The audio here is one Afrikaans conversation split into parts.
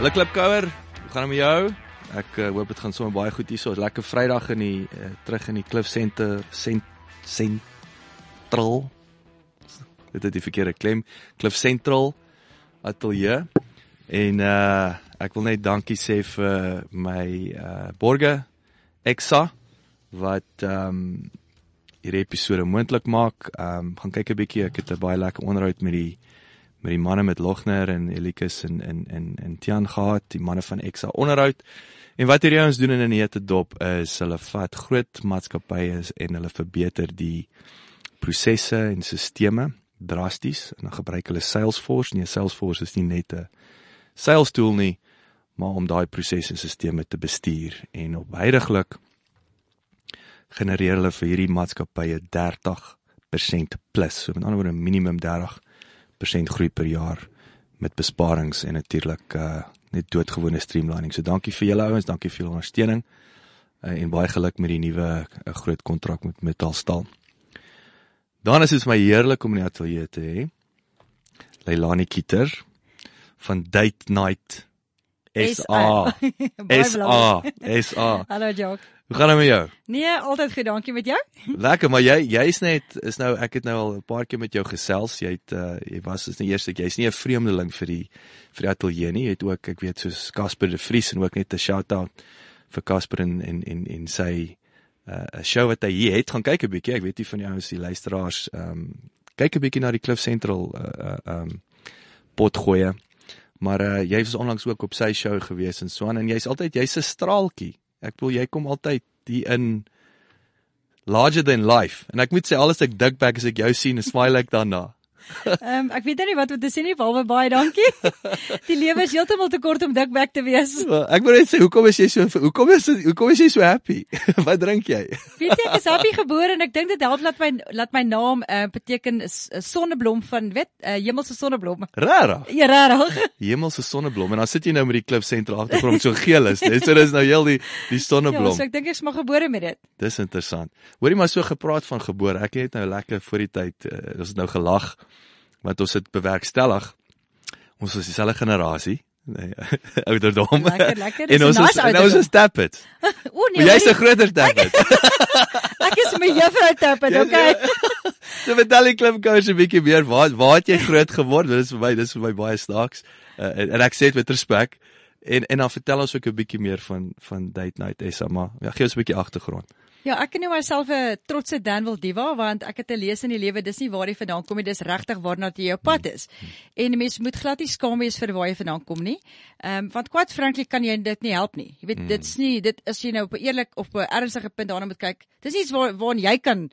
Hallo Klipkouer, hoe gaan dit met jou? Ek uh, hoop dit gaan sommer baie goed hier. So 'n lekker Vrydag in die uh, terug in die Cliff Center sent sentral. Dit het die verkeerde klem. Cliff Central ateljee. En uh ek wil net dankie sê vir my uh borge Exa wat ehm um, hierdie episode moontlik maak. Ehm um, gaan kyk 'n bietjie. Ek het 'n baie lekker onderhoud met die met die manne met Logner en Elikus en en en en Tian gehad, die manne van Exa onderhoud. En wat hierdie ouens doen in 'n neete dop is hulle vat groot maatskappye en hulle verbeter die prosesse en sisteme drasties en dan gebruik hulle Salesforce. Nee, Salesforce is nie net 'n sales tool nie, maar om daai prosesse en sisteme te bestuur en op heidaglik genereer hulle vir hierdie maatskappye 30% plus. So met ander woorde minimum 30% groei per jaar met besparings en natuurlik uh net doodgewone streamlining. So dankie vir julle ouens, dankie vir julle ondersteuning uh, en baie geluk met die nuwe uh, groot kontrak met Metalstal. Dan is dit my heerlik om in die ateljee te hê. Leilani Kieter van Date Night SA. Baie SA. SA. Hallo Jock. Hoe gaan dit met jou? Nee, altyd goed, dankie met jou. Lekker, maar jy jy's net is nou ek het nou al 'n paar keer met jou gesels. Jy het uh, jy was is nie eers ek jy's nie 'n vreemdeling vir die vir die ateljee nie. Jy het ook ek weet soos Casper de Vries en ook net 'n shout-out vir Casper en en en en sy 'n uh, show wat hy hier het. Gaan kyk 'n bietjie. Ek weet nie van jou is die luisteraars ehm um, kyk 'n bietjie na die Cliff Central uh uh um potgoeie. Maar uh jy was onlangs ook op sy show gewees en so aan en jy's altyd jy's 'n straaltjie. Ek bedoel jy kom altyd hier in larger than life. En ek moet sê alles ek dik back as ek jou sien, smile ek daarna. Ehm um, ek weet nie wat om te sê nie, behalwe baie dankie. Die lewe is heeltemal te kort om dikbek te wees. Well, ek wil net sê hoekom is jy so hoekom is hoekom is jy so happy? wat drink jy? Weet jy ek is happy gebore en ek dink dit help dat my laat my naam uh, beteken is 'n sonneblom van weet uh, hemelse sonneblom. Rarig. Ja, rarig. Hemelse sonneblom en dan sit jy nou met die klip sentrum agtergrond so geel is. Dit so dis nou heel die die sonneblom. Ja, so ek dink ek's maar gebore met dit. Dis interessant. Hoorie maar so gepraat van gebore. Ek het nou lekker voor die tyd uh, ons het nou gelag want ons het bewerkstellig ons is dieselfde generasie nee ouderdom. Lekker, lekker. en ons is en ons is tappet o nee jy's 'n groter tappet ek is my juffrou tappet okay? So vertel die klip coach 'n bietjie meer waar waar het jy groot geword? Dit is vir my dis vir my baie snaaks. Uh, en, en ek sê dit met respek en en dan vertel ons ook 'n bietjie meer van van date night Essa maar ja gee ons 'n bietjie agtergrond Ja, ek noem myself 'n trotse Danwil diva want ek het te lees in die lewe dis nie waar jy vandaan kom nie, dis regtig waarna jy jou pad is. En mens moet glad nie skaam wees vir waar jy vandaan kom nie. Ehm um, want quite frankly kan jy dit nie help nie. Jy weet dit's nie dit is jy nou op 'n eerlik of op 'n ernstige punt daarna moet kyk. Dis iets waar waarna jy kan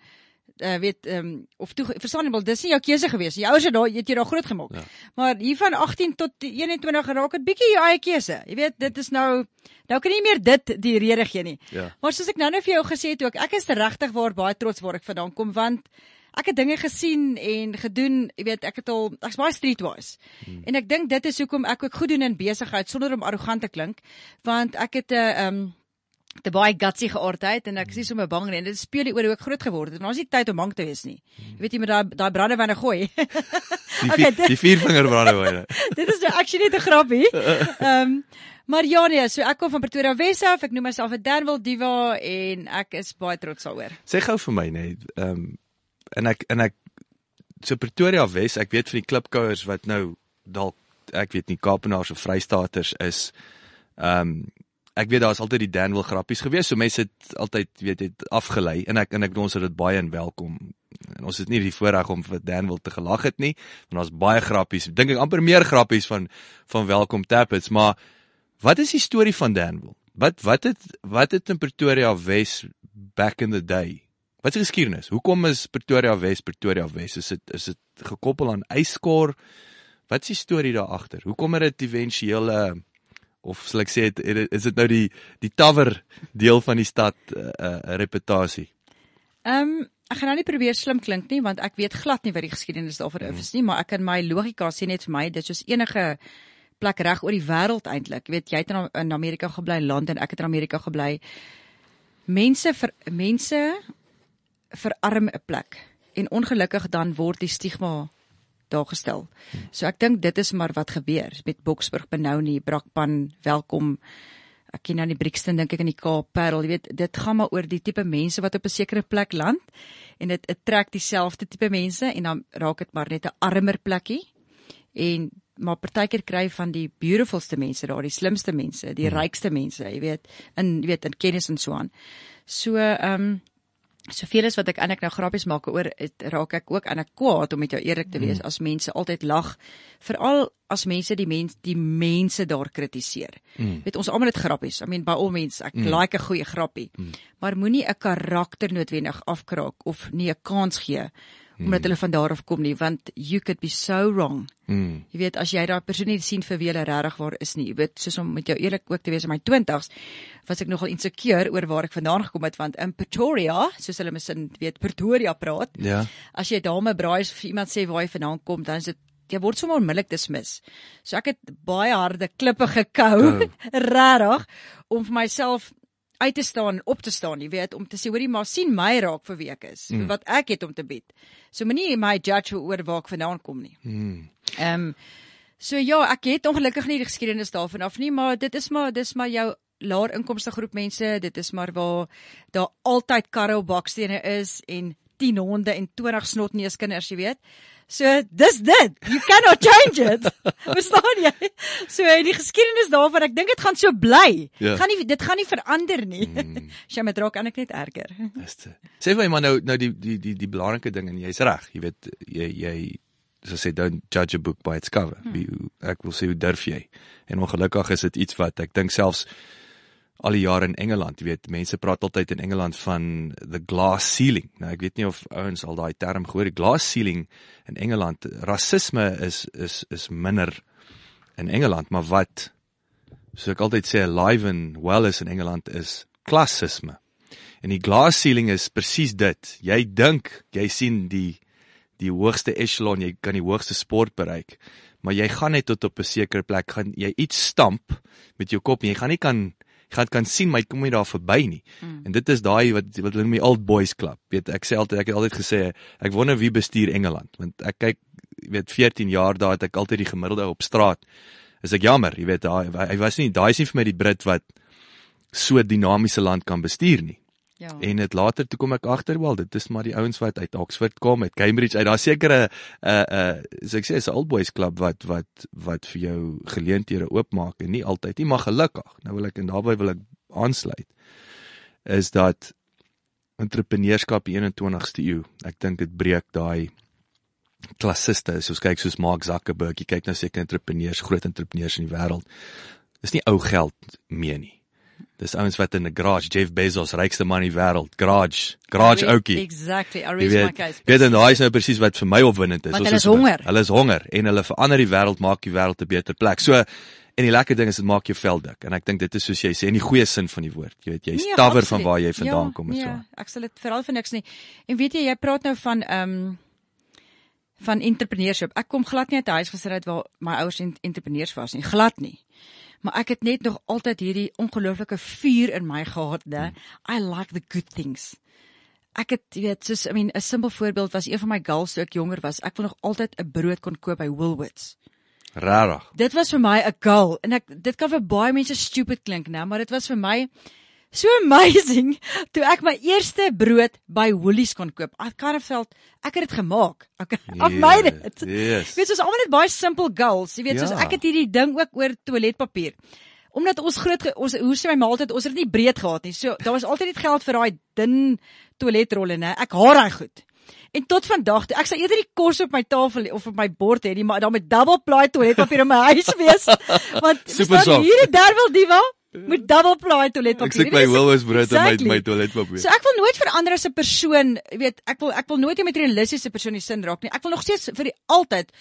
uh, weet ehm um, of toe verstaanbaar dis nie jou keuse gewees. Jou ouers het daar het jy daar groot gemaak. Ja. Maar hier van 18 tot 21 raak dit bietjie jou eie keuse. Jy weet dit is nou nou kan jy nie meer dit die rede gee nie. Ja. Maar soos ek nou net vir jou gesê het ook, ek is regtig waar baie trots waar ek vandaan kom want ek het dinge gesien en gedoen, jy weet, ek het al ek's baie streetwise. Hmm. En ek dink dit is hoekom ek ook goed doen in besigheid sonder om arrogant te klink, want ek het 'n uh, ehm um, te baie gutsy geaardheid en ek is nie sommer bang nie. Dit speel die oor hoe ek groot geword het. En ons het tyd om bang te wees nie. Jy weet jy met daai daai brandewyne gooi. die, okay, vier, die viervinger brandewyne dit is nou actually net 'n grappie. Ehm um, maar ja nee, so ek kom van Pretoria Wes af. Ek noem myself 'n Danwil diva en ek is baie trots daaroor. Sê gou vir my net, ehm um, en ek en ek so Pretoria Wes, ek weet van die klipkouers wat nou dalk ek weet nie Kaapenaars of Vrystaaters is. Ehm um, ek weet daar's altyd die Danwil grappies gewees, so mense het altyd weet het afgelei en ek en ek ons het dit baie en welkom. En ons het nie die voorreg om vir Danwil te gelag het nie, want daar's baie grappies. Dink ek amper meer grappies van van welkom tappets, maar wat is die storie van Danwil? Wat wat het wat het in Pretoria Wes back in the day Wat is geskiedenis? Hoekom is Pretoria Wes Pretoria Wes? Is dit is dit gekoppel aan yskor? Wat is die storie daar agter? Hoekom het dit éventueel 'n uh, of sal ek sê het, het, is dit nou die die tower deel van die stad 'n uh, uh, reputasie? Ehm um, ek gaan nou nie probeer slim klink nie want ek weet glad nie wat die geskiedenis daarvoor mm. is nie, maar ek kan my logika sê net vir my dit is soos enige plek reg oor die wêreld eintlik. Jy weet jy het in, in Amerika gebly, Londen, ek het in Amerika gebly. Mense vir mense verarm 'n plek en ongelukkig dan word die stigma daar gestel. So ek dink dit is maar wat gebeur met Boksburg, Benoni, Brakpan, Welkom. Ek ken aan die Brixton dink ek in die Kaap, Parel, jy weet, dit gaan maar oor die tipe mense wat op 'n sekere plek land en dit trek dieselfde tipe mense en dan raak dit maar net 'n armer plekkie. En maar partykeer kry van die beautifulste mense daar, die slimste mense, die hmm. rykste mense, jy weet, in jy weet in kennis en so aan. So ehm um, soveel as wat ek eintlik nou grappies maak oor het, raak ek ook aan ek kwaad om met jou eerlik te wees mm. as mense altyd lag veral as mense die mens die mense daar kritiseer. Mm. Weet ons almal het grappies. I mean by all means ek mm. like 'n goeie grappie. Mm. Maar moenie 'n karakter noodwendig afkraak of nie 'n kans gee omdat hulle van daar af kom nie want you could be so wrong. Mm. Jy weet as jy daai persoon nie sien vir wie hulle regtig waar is nie. Jy weet soos om met jou eerlik ook te wees in my 20's was ek nogal insecure oor waar ek vandaan gekom het want in Pretoria, soos hulle misin weet Pretoria praat. Ja. As jy dame braais vir iemand sê waar jy vandaan kom, dan is dit jy word sommer onmiddellik dismis. So ek het baie harde klippe gekou, oh. regtig om vir myself uit te staan en op te staan, jy weet, om te sê hoorie maar sien my raak vir wie ek is, mm. wat ek het om te bied. So moenie my judge oor waar ek vandaan kom nie. Mm. Ehm um, so ja, ek het ongelukkig nie die geskiedenis daarvan af nie, maar dit is maar dis maar jou laer inkomste groep mense, dit is maar waar daar altyd karre op bakstene is en 10 honde en 20 snotneuskinders, jy weet. So dis dit. You cannot change it. Verstaan jy? So die geskiedenis daarvan, ek dink dit gaan so bly. Ja. Gaan nie dit gaan nie verander nie. Mm. Sy met raak eintlik net erger. Dis dit. Sê vir my maar nou nou die die die die belangrike ding en jy's reg, jy weet jy jy so sê don't judge a book by its cover. Mm. Ek wil sê hoe durf jy? En ongelukkig is dit iets wat ek dink selfs al die jare in Engeland, jy weet, mense praat altyd in Engeland van the glass ceiling. Nou ek weet nie of ouens al daai term gehoor het. Glass ceiling in Engeland, rasisme is is is minder in Engeland, maar wat so ek altyd sê alive and well is in Engeland is klassisme. En die glass ceiling is presies dit. Jy dink jy sien die die hoogste echelon, jy kan die hoogste sport bereik, maar jy gaan net tot op 'n sekere plek gaan jy iets stamp met jou kop en jy gaan nie kan gaan kan sien my kom nie daar verby nie. Mm. En dit is daai wat wat hulle noem die old boys club. Weet ek sê altyd ek het altyd gesê ek wonder wie bestuur Engeland want ek kyk weet 14 jaar daar het ek altyd die gemiddelde op straat. Is ek jammer, jy weet daai hy was nie daai is nie vir my die Brit wat so dinamiese land kan bestuur nie. Ja. En dit later toe kom ek agter wel dit is maar die ouens wat uit Oxford kom met Cambridge uit daar sekere uh uh so ek sê is 'n old boys club wat wat wat vir jou geleenthede oopmaak en nie altyd nie maar gelukkig nou wil ek en daarby wil ek aansluit is dat entrepreneurskap die 21ste eeu ek dink dit breek daai klassiste soos kyk soos Mark Zuckerberg jy kyk na seker entrepreneurs groot entrepreneurs in die wêreld dis nie ou geld meer nie Dis ouens wat in 'n garage, Jeff Bezos, rykste man in die wêreld, garage, garage ouetjie. Exactly. I read my case. Weet dan daai is nou presies wat vir my opwindend is. Hulle is honger. Hulle is honger en hulle verander die wêreld, maak die wêreld 'n beter plek. So en die lekker ding is dit maak jou vel dik en ek dink dit is soos jy sê in die goeie sin van die woord. Jy weet, jy's nee, tawer van waar jy vandaan ja, kom en nee, so. Ek sal dit veral vir niks nie. En weet jy, jy praat nou van ehm um, van entrepreneurship. Ek kom glad nie uit 'n huis gesit het waar my ouers entrepreneurs was nie. Glad nie maar ek het net nog altyd hierdie ongelooflike vuur in my gehad, né? I like the good things. Ek het weet, soos I mean, 'n simpel voorbeeld was een van my girls toe ek jonger was. Ek wil nog altyd 'n brood kon koop by Woolworths. Rarig. Dit was vir my 'n goal en ek dit kan vir baie mense stupid klink, né, maar dit was vir my so amazing toe ek my eerste brood by Woolies kon koop. Kan felt ek het dit gemaak. Ek af my dit. Yes. Weet soos almal net baie simple goals. Jy weet ja. soos ek het hierdie ding ook oor toiletpapier. Omdat ons groot ons hoe sê my ma altyd ons het dit nie breed gehad nie. So daar was altyd net geld vir daai dun toiletrolle, né? Ek haat daai goed. En tot vandag, ek sal eerder die kos op my tafel of op my bord hê, maar dan met double ply toiletpapier in my huis wees. Want Super hierdie derwel diva met double ply toiletpapier. Ek sit my Woolworths brood in my my toiletpapier. So ek wil nooit verander as 'n persoon, jy weet, ek wil ek wil nooit 'n materialistiese persoon in sin raak nie. Ek wil nog steeds vir die altyd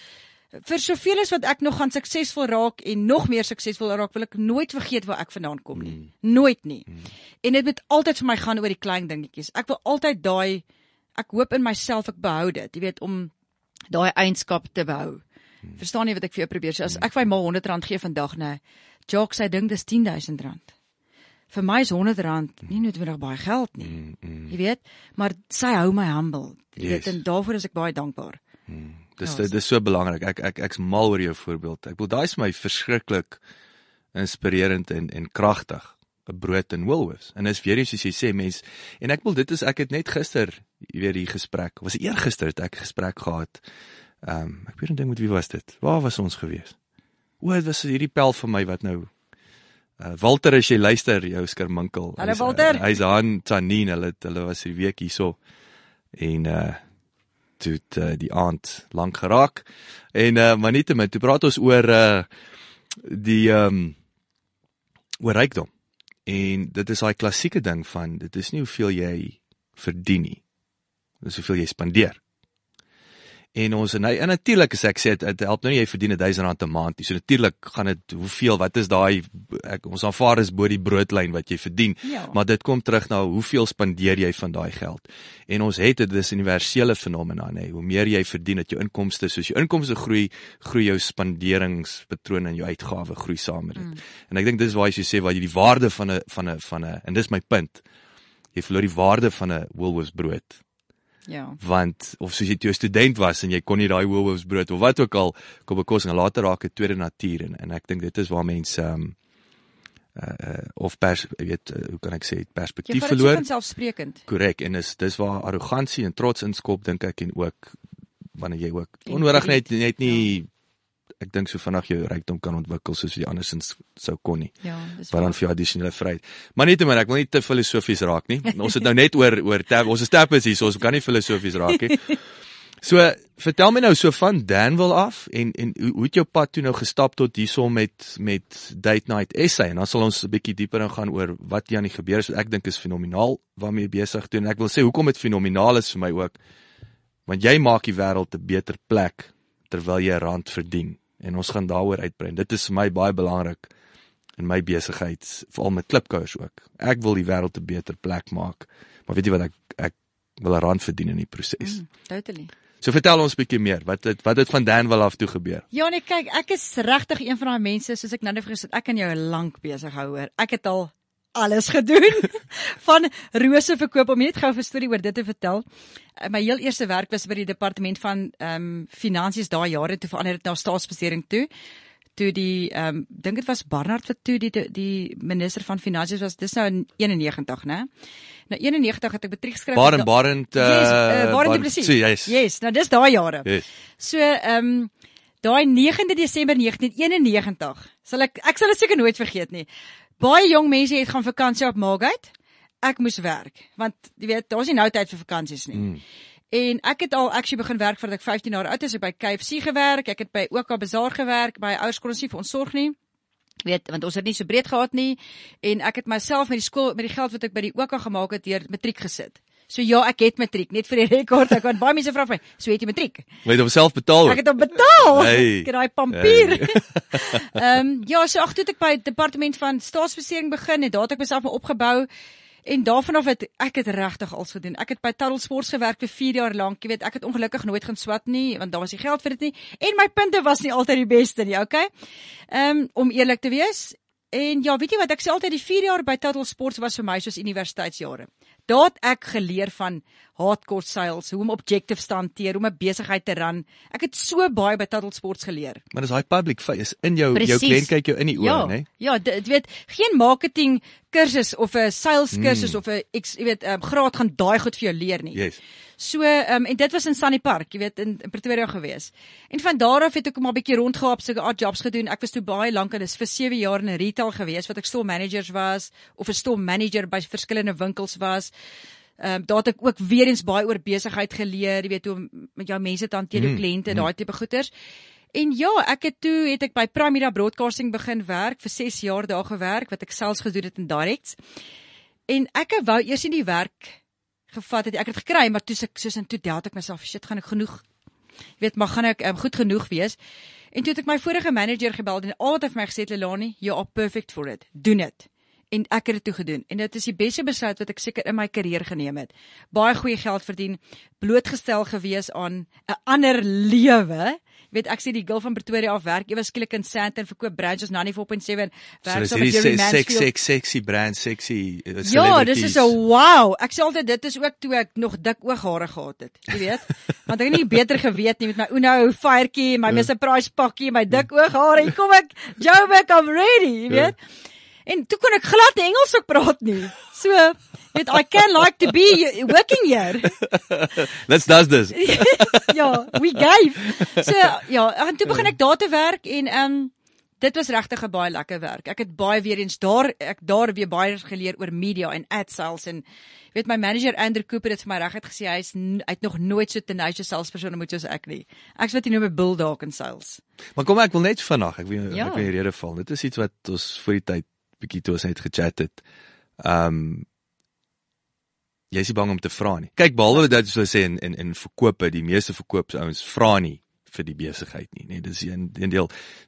vir soveel as wat ek nog gaan suksesvol raak en nog meer suksesvol raak, wil ek nooit vergeet waar ek vandaan kom nie. Mm. Nooit nie. Mm. En dit moet altyd vir my gaan oor die klein dingetjies. Ek wil altyd daai ek hoop in myself ek behou dit, jy weet, om daai eienskap te behou. Mm. Verstaan jy wat ek vir jou probeer sê? As ek vir my R100 gee vandag, nê, nou, Jock sê ding dis R10000. Vir my is R100 nie noodwendig baie geld nie. Mm, mm. Jy weet, maar sy hou my humble. Jy yes. weet en daarvoor is ek baie dankbaar. Mm. Dis ja, dit is so belangrik. Ek ek ek's mal oor jou voorbeeld. Ek bedoel daai is my verskriklik inspirerend en en kragtig. 'n brood en Woolworths. En is weer eens soos jy sê mens en ek wil dit is ek het net gister weer hier gesprek. Was eergister het ek gesprek gehad. Ehm um, ek weet nie ding met wie was dit. Waar was ons gewees? O, dit was hierdie pel vir my wat nou uh, Walter as jy luister jou skerminkel. Hallo Walter. Uh, Hy's aan Tanine. Hulle hulle was hierdie week hierso. En uh toe uh, die aand lank geraak. En uh maar nietemin, toe praat ons oor uh die ehm um, oor rykdom. En dit is daai klassieke ding van dit is nie hoeveel jy verdien nie. Dis hoeveel jy spandeer en ons en hy en natuurlik as ek sê dit help nou nie jy verdien 1000 rand 'n maand nie. So natuurlik gaan dit hoeveel wat is daai ons aanvaar is bo die broodlyn wat jy verdien. Ja. Maar dit kom terug na hoeveel spandeer jy van daai geld. En ons het dit dis universele fenomena nê. Hoe meer jy verdien dat jou inkomste soos jou inkomste groei, groei jou spanderingspatroon en jou uitgawes groei saam met dit. Mm. En ek dink dis waar jy sê waar jy die waarde van 'n van 'n van 'n en dis my punt. Jy verloor die waarde van 'n Woolworths brood Ja. Want of soos jy toe 'n student was en jy kon nie daai Woolworths brood of wat ook al kom bekos en later raak dit tweede natuur en en ek dink dit is waar mense ehm um, uh, uh of pers weet uh, hoe kan ek sê perspektief ja, verloor. Ja, selfsprekend. Korrek en is dis waar arrogansie en trots inskop dink ek en ook wanneer jy ook onnodig net net nie ja ek dink so vinnig jou rykdom kan ontwikkel soos jy andersins sou kon nie. Ja, dis maar dan vir jou addisionele vryheid. Maar nietemin, ek wil nie te filosofies raak nie. Ons het nou net oor oor tab, ons is tappers hier, so ons kan nie filosofies raak nie. So, vertel my nou so van Danville af en en hoe, hoe het jou pad toe nou gestap tot hierso met met Date Night SA en dan sal ons 'n bietjie dieper ingaan oor wat hier aan die gebeur is wat ek dink is fenomenaal waarmee jy besig doen. Ek wil sê hoekom dit fenomenaal is vir my ook want jy maak die wêreld 'n beter plek terwyl jy rand verdien en ons gaan daaroor uitbrei. Dit is vir my baie belangrik in my besigheid, veral met klipkouers ook. Ek wil die wêreld 'n beter plek maak. Maar weet jy wat ek ek wil 'n rand verdien in die proses. Mm, totally. So vertel ons 'n bietjie meer. Wat het wat het van Danwil af toe gebeur? Ja nee, kyk, ek is regtig een van daai mense soos ek nou net gesê het, ek kan jou lank besig hou hoor. Ek het al alles gedoen van rose verkoop om net gou 'n storie oor dit te vertel. Eh, my heel eerste werk was by die departement van ehm um, finansies daai jare toe verander dit na staatsbesteding toe. Toe die ehm um, dink dit was Barnard wat toe die die minister van finansies was. Dis nou in 91, né? Nou 91 het ek matriek geskryf. Barend Barend uh yes, uh, Barend Bar yes. yes, nou dis daai jare. Yes. So ehm um, daai 9de Desember 1991 sal ek ek sal dit seker nooit vergeet nie. Baie jong mense het gaan vakansie op Margate. Ek moes werk want jy weet daar's nie nou tyd vir vakansies nie. Mm. En ek het al actually begin werk voordat ek 15 jaar oud is, ek by KFC gewerk, ek het by OK Bazaar gewerk, by ouerskool nie vir ons sorg nie. Weet, want ons het nie so breed gehad nie en ek het myself met die skool met die geld wat ek by die OK gemaak het deur matriek gesit. So ja, ek het matriek, net vir die rekord. Ek het baie mense vra my, "So het jy matriek?" Jy het hom self betaal. Ek het hom betaal. Hey. Ek het daai papier. Ehm um, ja, so ag toe het ek by departement van staatsbestuuring begin en daar het ek myself maar opgebou en daarvan af het ek het regtig alles gedoen. Ek het by Tuttle Sports gewerk vir 4 jaar lank. Jy weet, ek het ongelukkig nooit gaan swat nie want daar was nie geld vir dit nie en my punte was nie altyd die beste nie, okay? Ehm um, om eerlik te wees, En ja, weet jy wat, ek sê altyd die 4 jaar by Total Sports was vir my soos universiteitsjare. Daar het ek geleer van hardcore sales, hoe om objectives te hanteer, hoe om 'n besigheid te run. Ek het so baie by Total Sports geleer. Maar dis daai public face in jou Precies. jou kliënt kyk jou in die oë, ja, né? Ja, dit weet geen marketing kursus of 'n sales kursus mm. of 'n jy weet 'n graad gaan daai goed vir jou leer nie. Yes. So ehm um, en dit was in Sunny Park, jy weet in, in Pretoria gewees. En van daar af het ek maar 'n bietjie rondgehaap, so 'n art jobs gedoen. Ek was toe baie lank en dis vir 7 jaar in retail gewees wat ek store managers was of 'n store manager by verskillende winkels was. Ehm um, daar het ek ook weer eens baie oor besigheid geleer, jy weet hoe om met jou mense te hanteer, jou mm, kliënte, mm. daai tipe goeders. En ja, ek het toe het ek by Primera Broadcasting begin werk vir 6 jaar daar gewerk wat ek selfs gedoen het in directs. En ek wou eers nie die werk gevat het. Ek het gekry, maar toe ek soos in toe deel ek myself, shit, gaan ek genoeg Jy weet, maar gaan ek um, goed genoeg wees? En toe het ek my vorige manager gebel en al wat hy vir my gesê het, Lelani, you are perfect for it. Doen dit. En ek het dit toe gedoen en dit is die beste besluit wat ek seker in my karier geneem het. Baie goeie geld verdien, blootgestel gewees aan 'n ander lewe. Jy weet ek sê die girl van Pretoria af werk ewe skielik in Sandton verkoop branches na 94.7 werk so met Jerry sex Mansfield. sex sexy brand sexy uh, Ja, dis is 'n wow. Ek sê altyd dit is ook toe ek nog dik ooghare gehad het, jy weet. Want ek het nie beter geweet nie met my Uno firetjie, my Mr Price pakkie, my dik ooghare. Hier kom ek, Joburg, I'm ready, jy weet. En toe kon ek glad nie Engels ook praat nie. So, weet I can like to be working here. Let's does this. ja, we gave. So ja, en toe begin ek daar te werk en ehm um, dit was regtig 'n baie lekker werk. Ek het baie weer eens daar ek daar weer baie geleer oor media en ad sales en weet my manager Andrew Cooper het vir my reguit gesê hy's hy het nog nooit so tenacious salesperson moet soos ek nie. Ek's wat jy noem 'n bulldog in sales. Maar kom ek wil net vinnig, ek wil Ja. ek wil in rede val. Dit is iets wat ons voor die tyd bietjie toe ons net gechat het. Ehm um, jy is nie bang om te vra nie. Kyk, behalwe dat jy sê in in in verkope, die meeste verkoopsouens vra nie vir die besigheid nie, nee, dis een een deel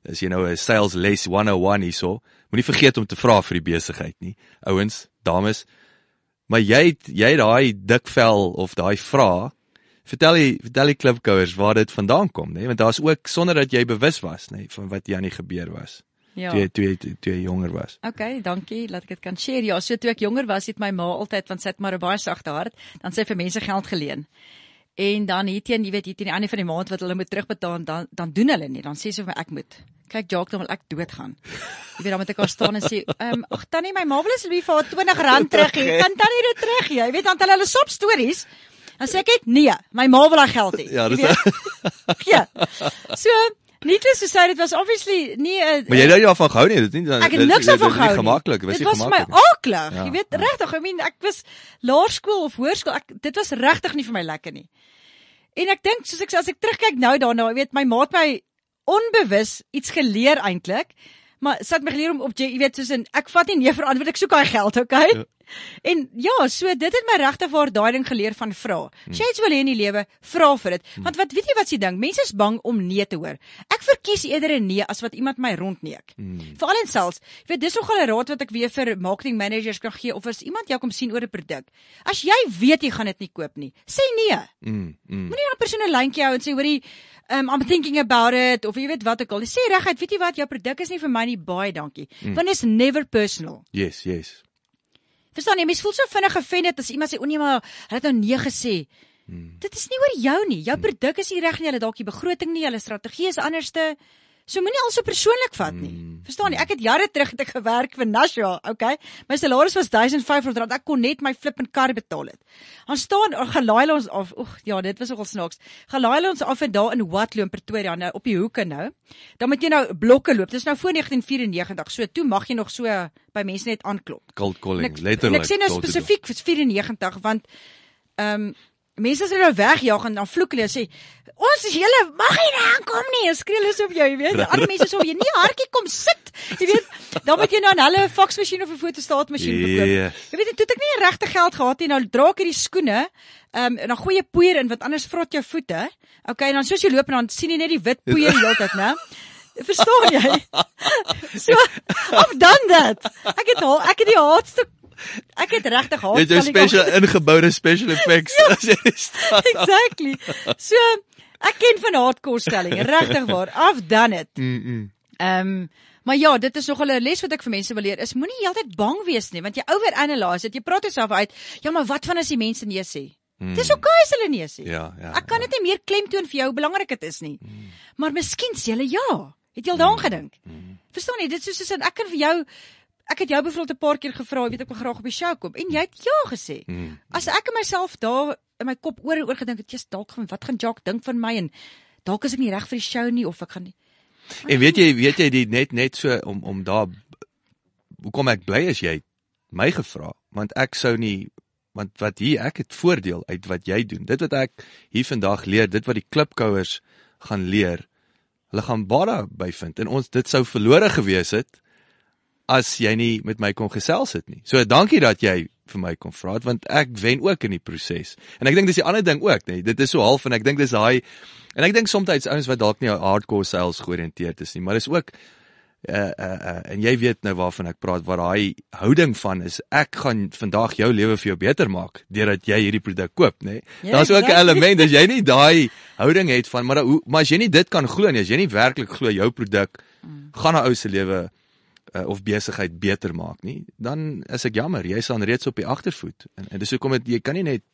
as jy nou 'n sales les 101 hierso, moenie vergeet om te vra vir die besigheid nie. Ouens, dames, maar jy het, jy het daai dik vel of daai vra Vertel die vertel die klipkouers waar dit vandaan kom, nê? Nee? Want daar's ook sonder dat jy bewus was, nê, nee, van wat Janie gebeur was. Ja. Toe jy toe jy toe jy jonger was. Okay, dankie. Laat ek dit kan share. Ja, so toe ek jonger was, het my ma altyd want sy het maar 'n baie sagte hart, dan sy vir mense geld geleen. En dan hierteen, jy weet, hier teen die einde van die maand wat hulle moet terugbetaal, dan dan doen hulle nie. Dan sê sy vir my ek moet. Kyk, Jacques, dan wil ek doodgaan. Jy weet dan moet ek daar staan en sê, "Ehm, um, ag tannie, my ma wil asseblief vir haar R20 terug hê. Kan tannie dit terug gee?" Jy weet dan hulle hulle sop stories. Dan sê ek net, "Nee, my ma wil haar geld hê." Ja, dis. Ja. So, needless to say, dit was obviously nie 'n Maar jy het nie daarvan gehou nie, dit nie Ek het niks daarvan gehou nie. Gemaklik, was dit nie was vir my gemaklik. aaklig. Ja, Jy weet regtig, I mean ek was laerskool of hoërskool, ek dit was regtig nie vir my lekker nie. En ek dink soos ek as ek terugkyk nou daarna, jy weet my ma het my onbewus iets geleer eintlik. Maar sy het my geleer om op jy weet soos in ek vat nie nee vir antwoord, ek soek daai geld, okay? Ja. En ja, so dit het my regtig waar daai ding geleer van vra. Jy iets wil hê in die lewe, vra vir dit. Want wat weet jy wat se ding? Mense is bang om nee te hoor. Ek verkies eerder 'n nee as wat iemand my rondneek. Mm. Veral in sales. Jy weet dis nogal 'n raad wat ek weer vir marketing managers kan gee of as iemand jou kom sien oor 'n produk. As jy weet jy gaan dit nie koop nie, sê nee. Mm, mm. Moenie 'n persoon 'n lyntjie hou en sê hoorie, um, I'm thinking about it of jy weet wat ook al. Sê reguit, weet jy wat, jou produk is nie vir my nie, baie dankie. Mm. Want it's never personal. Yes, yes. Verstaan jy, mense voel so vinnig offended as iemand sê o nee maar hulle het nou nee gesê. Hmm. Dit is nie oor jou nie. Jou produk is nie reg nie, hulle dalk die begroting nie, hulle strategie is anderste. So moenie al so persoonlik vat nie. Hmm. Verstaan jy? Ek het jare terug het ek gewerk vir Nashua, okay? My salaris was R1500. Ek kon net my flip en kar betaal het. Dan staan gelaai hulle ons af. Oeg, ja, dit was nogal snaaks. Gelaai hulle ons af en daar in Watlow in Pretoria nou op die hoeke nou. Dan moet jy nou blokke loop. Dis nou voor 1994. So toe mag jy nog so by mense net aanklop. Cold calling, letterlik. ek sê nou spesifiek vir 94 want ehm um, mense as hulle nou wegjaag en dan vloek hulle sê ons is julle mag nie aankom nie. En skree hulle so op jou, jy weet. Ander mense sê jy nie hartjie kom sit. Jy weet, dan moet jy nou aan hulle 'n faksmasjien of 'n fotostaatmasjien verkoop. Yes. Jy weet, toe het ek nie regte geld gehad nie. Nou dra ek hierdie skoene, ehm um, en dan gooi jy poeier in want anders vrot jou voete. Okay, en dan soos jy loop en dan sien jy net die wit poeier die hele tyd, né? Verstaan jy? So, of dan dit. Ek het al ek het die haatstuk ek het regtig haat. Jy het jou special ingeboude special effects as jy die staat. exactly. So ek ken van haatkostelling, regtig waar. Af dan dit. Mm. mm. Ehm um, maar ja, dit is nogal 'n les wat ek vir mense wil leer. Is moenie heeltyd bang wees nie, want jy overanalyse dit. Jy praat jouself uit. Ja, maar wat van as die mense nee sê? Mm. Dis oké as hulle nee sê. Ja, ja. Ek kan dit nie meer klemtoon vir jou hoe belangrik dit is nie. Mm. Maar miskien sê hulle ja. Het jy al daaraan gedink? Mm. Verstaan jy? Dit is soos 'n ek kan vir jou ek het jou byvoorbeeld 'n paar keer gevra, weet ek wil graag op die show kom en jy het ja gesê. Mm. As ek in myself daar in my kop oor en oor gedink het, jy's dalk gaan wat gaan Jock dink van my en dalk is ek nie reg vir die show nie of ek gaan nie. En weet jy, weet jy die net net so om om daar hoekom ek bly as jy my gevra, want ek sou nie want wat hier ek het voordeel uit wat jy doen. Dit wat ek hier vandag leer, dit wat die klipkouers gaan leer, Hulle gaan baie by vind en ons dit sou verlore gewees het as jy nie met my kon gesels het nie. So dankie dat jy vir my kom vra want ek wen ook in die proses. En ek dink dis die ander ding ook, nê. Dit is so half en ek dink dis daai en ek dink soms ouens wat dalk nie hardcore sales georiënteerd is nie, maar dis ook uh, uh, uh, en jy weet nou waarvan ek praat waar daai houding van is ek gaan vandag jou lewe vir jou beter maak deurdat jy hierdie produk koop nê Ja, daar's ook 'n element as jy nie daai houding het van maar hoe maar as jy nie dit kan glo nie as jy nie werklik glo jou produk gaan 'n ou se lewe uh, of besigheid beter maak nie dan is ek jammer jy staan reeds op die agtervoet en, en dis hoekom dit jy kan nie net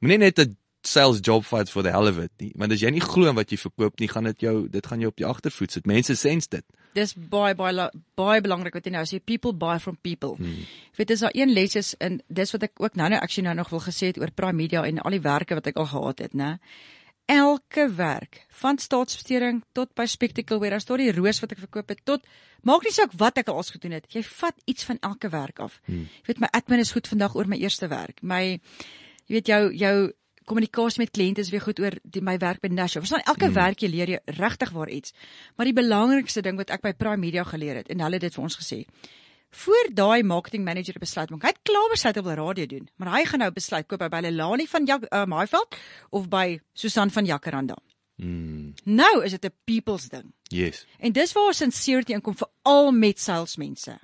moenie net 'n sales job vat for the hell of it nie want as jy nie glo in wat jy verkoop nie gaan dit jou dit gaan jou op die agtervoet sit mense sens dit Dis baie baie baie belangrik wat jy nou sê people buy from people. Hmm. Ek weet dis daar een les is in dis wat ek ook nou nou actually nou nog wil gesê het oor Prime Media en al die werke wat ek al gehad het, né? Elke werk, van staatsbesteding tot by Spectacle Wear, as tot die roos wat ek verkoop het tot maak nie saak wat ek al gedoen het, jy vat iets van elke werk af. Hmm. Jy weet my admin is goed vandag oor my eerste werk. My jy weet jou jou kommunikasie met kliënte is weer goed oor die, my werk by Nasha. Verstaan elke mm. werk jy leer jy regtig waar iets. Maar die belangrikste ding wat ek by Prime Media geleer het en hulle het dit vir ons gesê. Voor daai marketing manager besluit maak. Hy het klaar besluit op die radio doen, maar hy gaan nou besluit koop hy by Lelani van Jak uh, Maaiveld of by Susan van Jacaranda. mm, Nou is dit 'n people's ding. yes En dis waar sincerity inkom vir al met salesmense.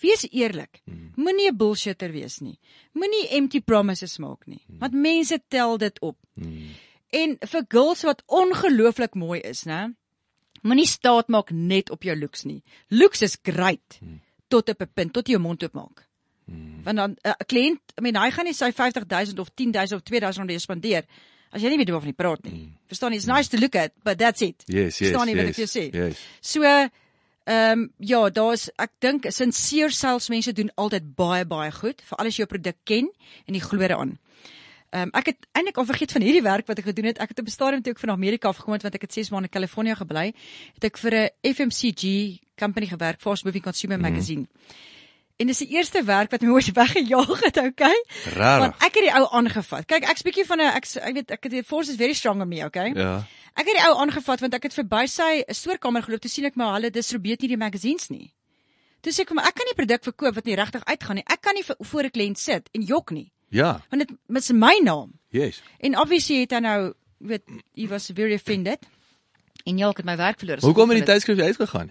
Wees eerlik. Hmm. Moenie 'n bullshitter wees nie. Moenie empty promises maak nie, want mense tel dit op. mm, En vir girls wat ongelooflik mooi is, né? Moenie staat maak net op jou looks nie. Looks is great tot op 'n punt tot jou mond oop maak. Want dan 'n uh, kliënt, I mean, hy gaan nie sy 50000 of 10000 of 2000 rand spandeer as jy nie weet waarvan jy praat nie. Verstaan jy? It's nice to look at, but that's it. yes yes Verstaan jy wat yes, ek jou sê? yes So ehm um, ja, daar's ek dink sincere salesmense doen altyd baie baie goed, veral as jy jou produk ken en jy glo daaraan. Ehm um, ek het eintlik al vergeet van hierdie werk wat ek gedoen het. Ek het op 'n stadium toe ek van Amerika afgekom het want ek het 6 maande in Kalifornië gebly, het ek vir 'n FMCG company gewerk, Fast Moving Consumer Magazine. En dis die eerste werk wat my ooit weggejaag het, okay? Rarig. Want ek het die ou aangevat. Kyk, ek's bietjie van 'n ek ek weet ek het force is very strong on me, okay? ja Ek het die ou aangevat want ek het verby sy stoorkamer geloop toe sien ek maar hulle distribueer nie die magazines nie. Toe sê ek maar ek kan nie produk verkoop wat nie regtig uitgaan nie. Ek kan nie vir- voor 'n kliënt sit en jok nie. Ja Want dit is my naam. yes En obviously het hy nou weet he was very offended. En ja, ek het my werk verloor. hoekom het die tydskrif uitgegaan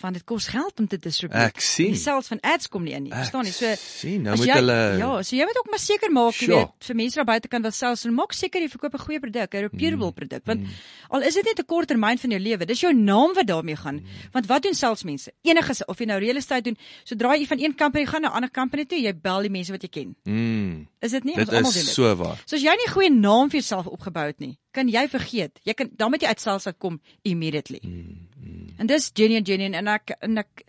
van dit kos geld om te distribueer. Ek sien. Sales van ads kom nie in nie. Verstaan jy? So sien nou moet jy, hulle Ja, so jy moet ook maar seker maak, jy Sure. weet, vir mense daar buite kan wat sales en maak seker jy verkoop 'n goeie produk, 'n reputable produk, want al is dit net 'n kort termyn van jou lewe, dis jou naam wat daarmee gaan. Want wat doen salesmense? Enige of jy nou real estate doen, sodra jy van een company gaan na 'n ander company toe, jy bel die mense wat jy ken. mm, Is dit nie? dit Ons almal doen is dit. so waar So as jy nie 'n goeie naam vir jouself opgebou het nie, kan jy vergeet. Jy kan dan moet jy uit sales uit kom immediately. Mm, mm. En dis genuine genuine en ek en ek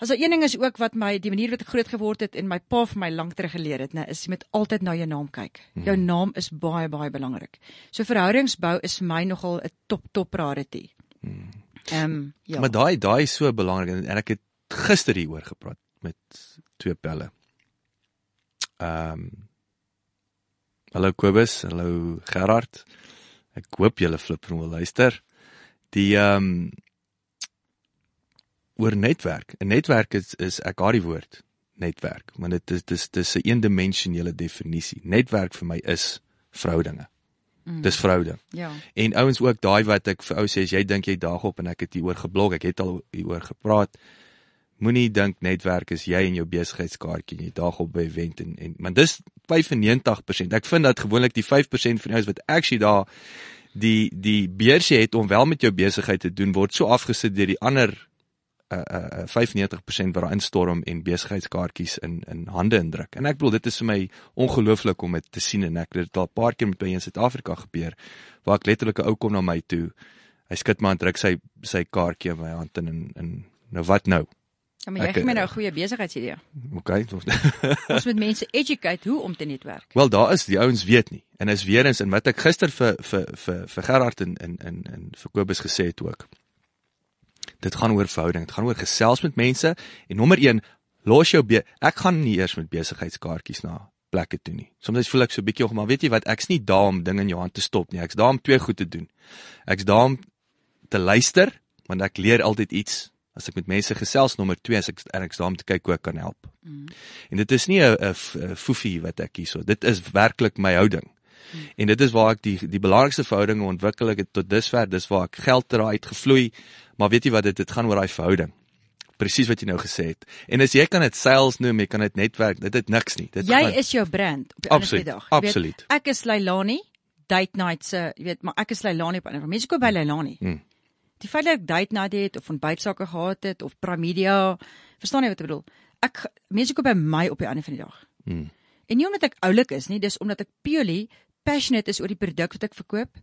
As daar een ding is ook wat my die manier wat ek groot geword het en my pa vir my lank terug geleer het, nê, is jy moet altyd na jou naam kyk. Jou naam is baie baie belangrik. So verhoudingsbou is vir my nogal 'n top top priority. Ehm um, ja. maar daai daai is so belangrik en, en ek het gister hieroor gepraat met twee pelle ehm um, Hallo Kobus, hallo Gerard. Ek hoop julle flip en wil luister. Die ehm um, oor netwerk. 'n Netwerk is is ek haat die woord netwerk, want dit is dis dis 'n eendimensionele definisie. Netwerk vir my is verhoudinge. Mm. Dis verhouding. ja. En ouens ook daai wat ek vir ou sê as jy dink jy daag op en ek het hieroor geblok, ek het al hieroor gepraat. Moenie dink netwerk is jy en jou besigheidskaartjie jy daag op by event en en maar dis 95%. Ek vind dat gewoonlik die 5% van die ouens wat actually daar die die beursie het om wel met jou besigheid te doen word so afgesit deur die ander uh uh 95% wat daar instorm en besigheidskaartjies in in hande indruk. En ek bedoel dit is vir my ongelooflik om dit te sien en ek het dit al 'n paar keer met my in Suid-Afrika gebeur waar ek letterlik 'n ou kom na my toe. Hy skud my aan druk sy sy kaartjie in my hand en, en nou wat nou? Ja maar jy gee my eh, nou 'n goeie besigheidsidee. Okay. Ons moet mense educate hoe om te netwerk. Wel daar is die ouens weet nie. En is weer eens en wat ek gister vir vir vir vir Gerard en in in in vir Kobus gesê het ook. Dit gaan oor verhouding, dit gaan oor gesels met mense en nommer 1, los jou be ek gaan nie eers met besigheidskaartjies na plekke toe nie. Soms voel ek so bietjie maar weet jy wat, ek's nie daar om dinge in jou hand te stop nie. Ek's daar om twee goed te doen. Ek's daar om te luister want ek leer altyd iets as ek met mense gesels nommer 2 as ek en ek's daar om te kyk hoe ek kan help. Mm. En dit is nie 'n 'n foefie wat ek hierso. Dit is werklik my houding. Mm. En dit is waar ek die die belangrikste verhoudinge ontwikkel ek het tot dusver, dis waar ek geld daaruit gevloei. Maar weet jy wat dit dit gaan oor daai verhouding. Presies wat jy nou gesê het. En as jy kan dit sales noem, jy kan dit netwerk, dit het niks nie. Dit Jy gaan, is jou brand op Absoluut, ander dag. Jy weet, absoluut. Ek is Leilani, date night se, jy weet, maar ek is Leilani op ander. Mense koop by Leilani. Mm. Die feit dat ek date night het of ontbytsake gehad het of Pramedia, verstaan jy wat ek bedoel? Ek mense koop by my op die ander van die dag. Mm. En nie omdat ek oulik is nie, dis omdat ek purely passionate is oor die produk wat ek verkoop.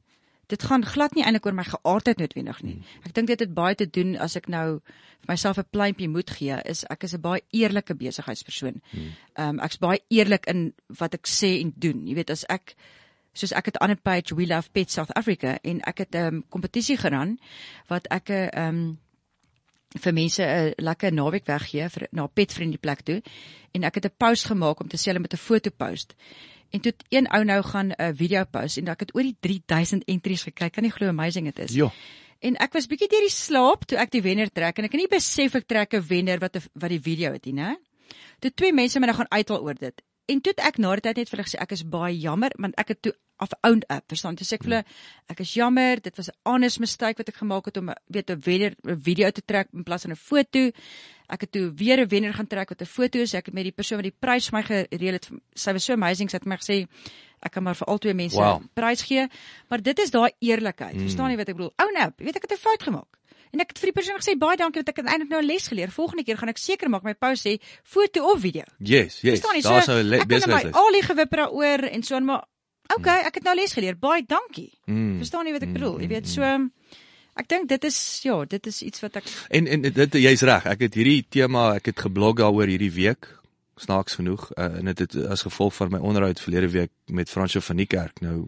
Dit gaan glad nie eintlik oor my geaardheid noodwendig nie. Ek dink dit het baie te doen as ek nou vir myself 'n pleintjie moet gee, is ek is 'n baie eerlike besigheidspersoon. Ehm um, ek's baie eerlik in wat ek sê en doen. Jy weet as ek soos ek het 'n ander page We Love Pets South Africa en ek het 'n um, kompetisie geran wat ek 'n ehm um, vir mense 'n lekker naweek weggee vir na 'n petvriendie plek toe en ek het 'n post gemaak om te sê hulle met 'n foto post. En toe een ou nou gaan 'n video post en ek het oor die 3000 entries gekry. Kan nie glo amazing dit is. Ja. En ek was bietjie deur die slaap toe ek die wenner trek en ek het nie besef ek trek 'n wenner wat 'n wat die video het nie, né? Toe twee mense my nou gaan uithaal oor dit. En toe ek na die tyd net vir hulle gesê ek is baie jammer want ek het toe af owned up, verstaan? Toe sê ek vir hulle ek is jammer, dit was 'n honest mistake wat ek gemaak het om weet 'n wenner 'n video te trek in plaas van 'n foto. Ek het toe weer 'n wenner gaan trek wat 'n foto is. Ek het met die persoon wat die prys vir my gereël het, sy was so amazing, sy het my gesê ek kan maar vir al twee mense Wow. prys gee, maar dit is daai eerlikheid. Mm. Verstaan jy wat ek bedoel? Ou nou, weet ek het 'n fout gemaak. En ek het vir die persoon gesê baie dankie want ek het eintlik nou 'n les geleer. Volgende keer gaan ek seker maak my post sê foto of video. Yes, yes. Jy? So, Daar's nou 'n le- ek kan my besigheidslys. olie gewipper daaroor en so maar okay, ek het nou les geleer. Baie dankie. Mm. Verstaan jy wat ek bedoel? Jy weet so ek dink dit is ja, dit is iets wat ek En en dit jy's reg. Ek het hierdie tema, ek het geblog daaroor hierdie week. Snaaks genoeg. Uh, en dit het as gevolg van my onderhoud verlede week met Fransjo van die kerk nou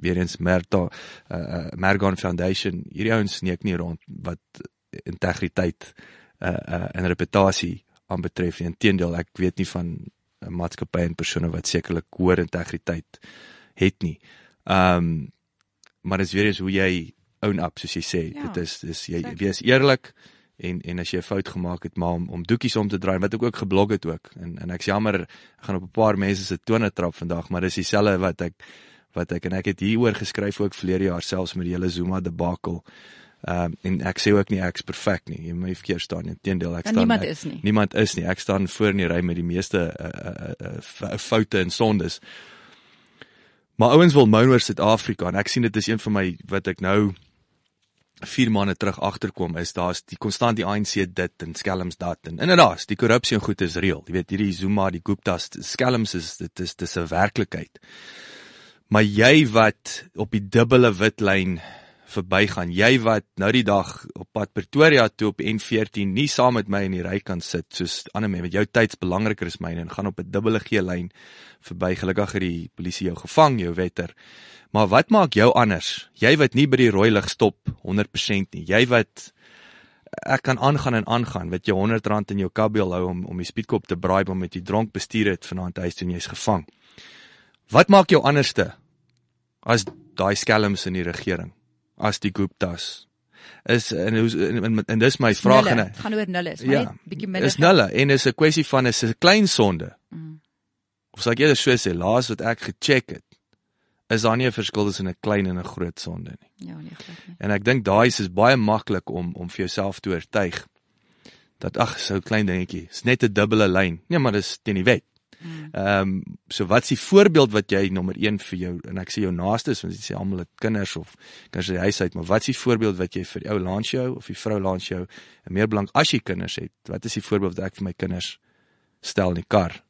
weer eens Merta uh, uh, Mergon Foundation. Hierdie ouens sneek nie rond wat integriteit uh, uh en reputasie aanbetref nie. Inteendeel, ek weet nie van 'n maatskappy en persone wat sekerlik hoër integriteit het nie. Um maar dit is weer eens hoe jy own up soos jy sê. Ja, dit is dis jy exactly. wees eerlik en en as jy 'n fout gemaak het maar om om doekies om te draai wat ek ook geblog het ook en en ek's jammer ek gaan op 'n paar mense se tone trap vandag maar dis dieselfde wat ek wat ek en ek het hieroor geskryf ook verlede jaar selfs met die hele Zuma debakel. Ehm um, en ek sê ook nie ek's perfek nie. Jy moet nie verkeerd staan nie. Inteendeel ek En staan niemand ek, is nie. Niemand is nie. Ek staan voor in die ry met die meeste uh, uh, uh, foute en sondes. Maar ouens wil moan oor Suid-Afrika en ek sien dit is een van my wat ek nou 4 maande terug agterkom is daar's die konstant die ANC dit en skelms dat en inderdaad die korrupsie en goed is reël. Jy weet hierdie Zuma, die Guptas, skelms is dit is dis 'n werklikheid. Maar jy wat op die dubbele wit lyn verbygaan, jy wat nou die dag op pad Pretoria toe op N14 nie saam met my in die ry kan sit soos ander mense jou tyds belangriker is myne en gaan op 'n dubbele G lyn verby. Gelukkig het die polisie jou gevang, jou wetter. Maar wat maak jou anders? Jy wat nie by die rooi lig stop 100% nie. Jy wat ek kan aangaan en aangaan wat jy R100 in jou kabiel hou om om die speedkop te braai om met die dronk bestuur het vanaand huis toe en jy's gevang. Wat maak jou anderste as daai skelms in die regering? As die Guptas? Is en hoe en, en, en dis my vraag Nulle. en gaan oor nulle, is maar ja, net bietjie minder. is nulle en is 'n kwessie van is 'n klein sonde. Mm. Of sal ek eerder so sê, laas wat ek gecheck het, is daar nie 'n verskil tussen 'n klein en 'n groot sonde nie. Ja, nee, glad nie. En ek dink daai is baie maklik om om vir jouself te oortuig dat ag, so klein dingetjie, is net 'n dubbele lyn. Nee, maar dis teen die wet. Mm. Ehm um, so wat's die voorbeeld wat jy nommer 1 vir jou en ek sê jou naaste is want jy sê almal het kinders of uit die huis uit, maar wat's die voorbeeld wat jy vir die ou langs jou of die vrou langs jou en meer belang as jy kinders het? Wat is die voorbeeld wat ek vir my kinders stel in die kar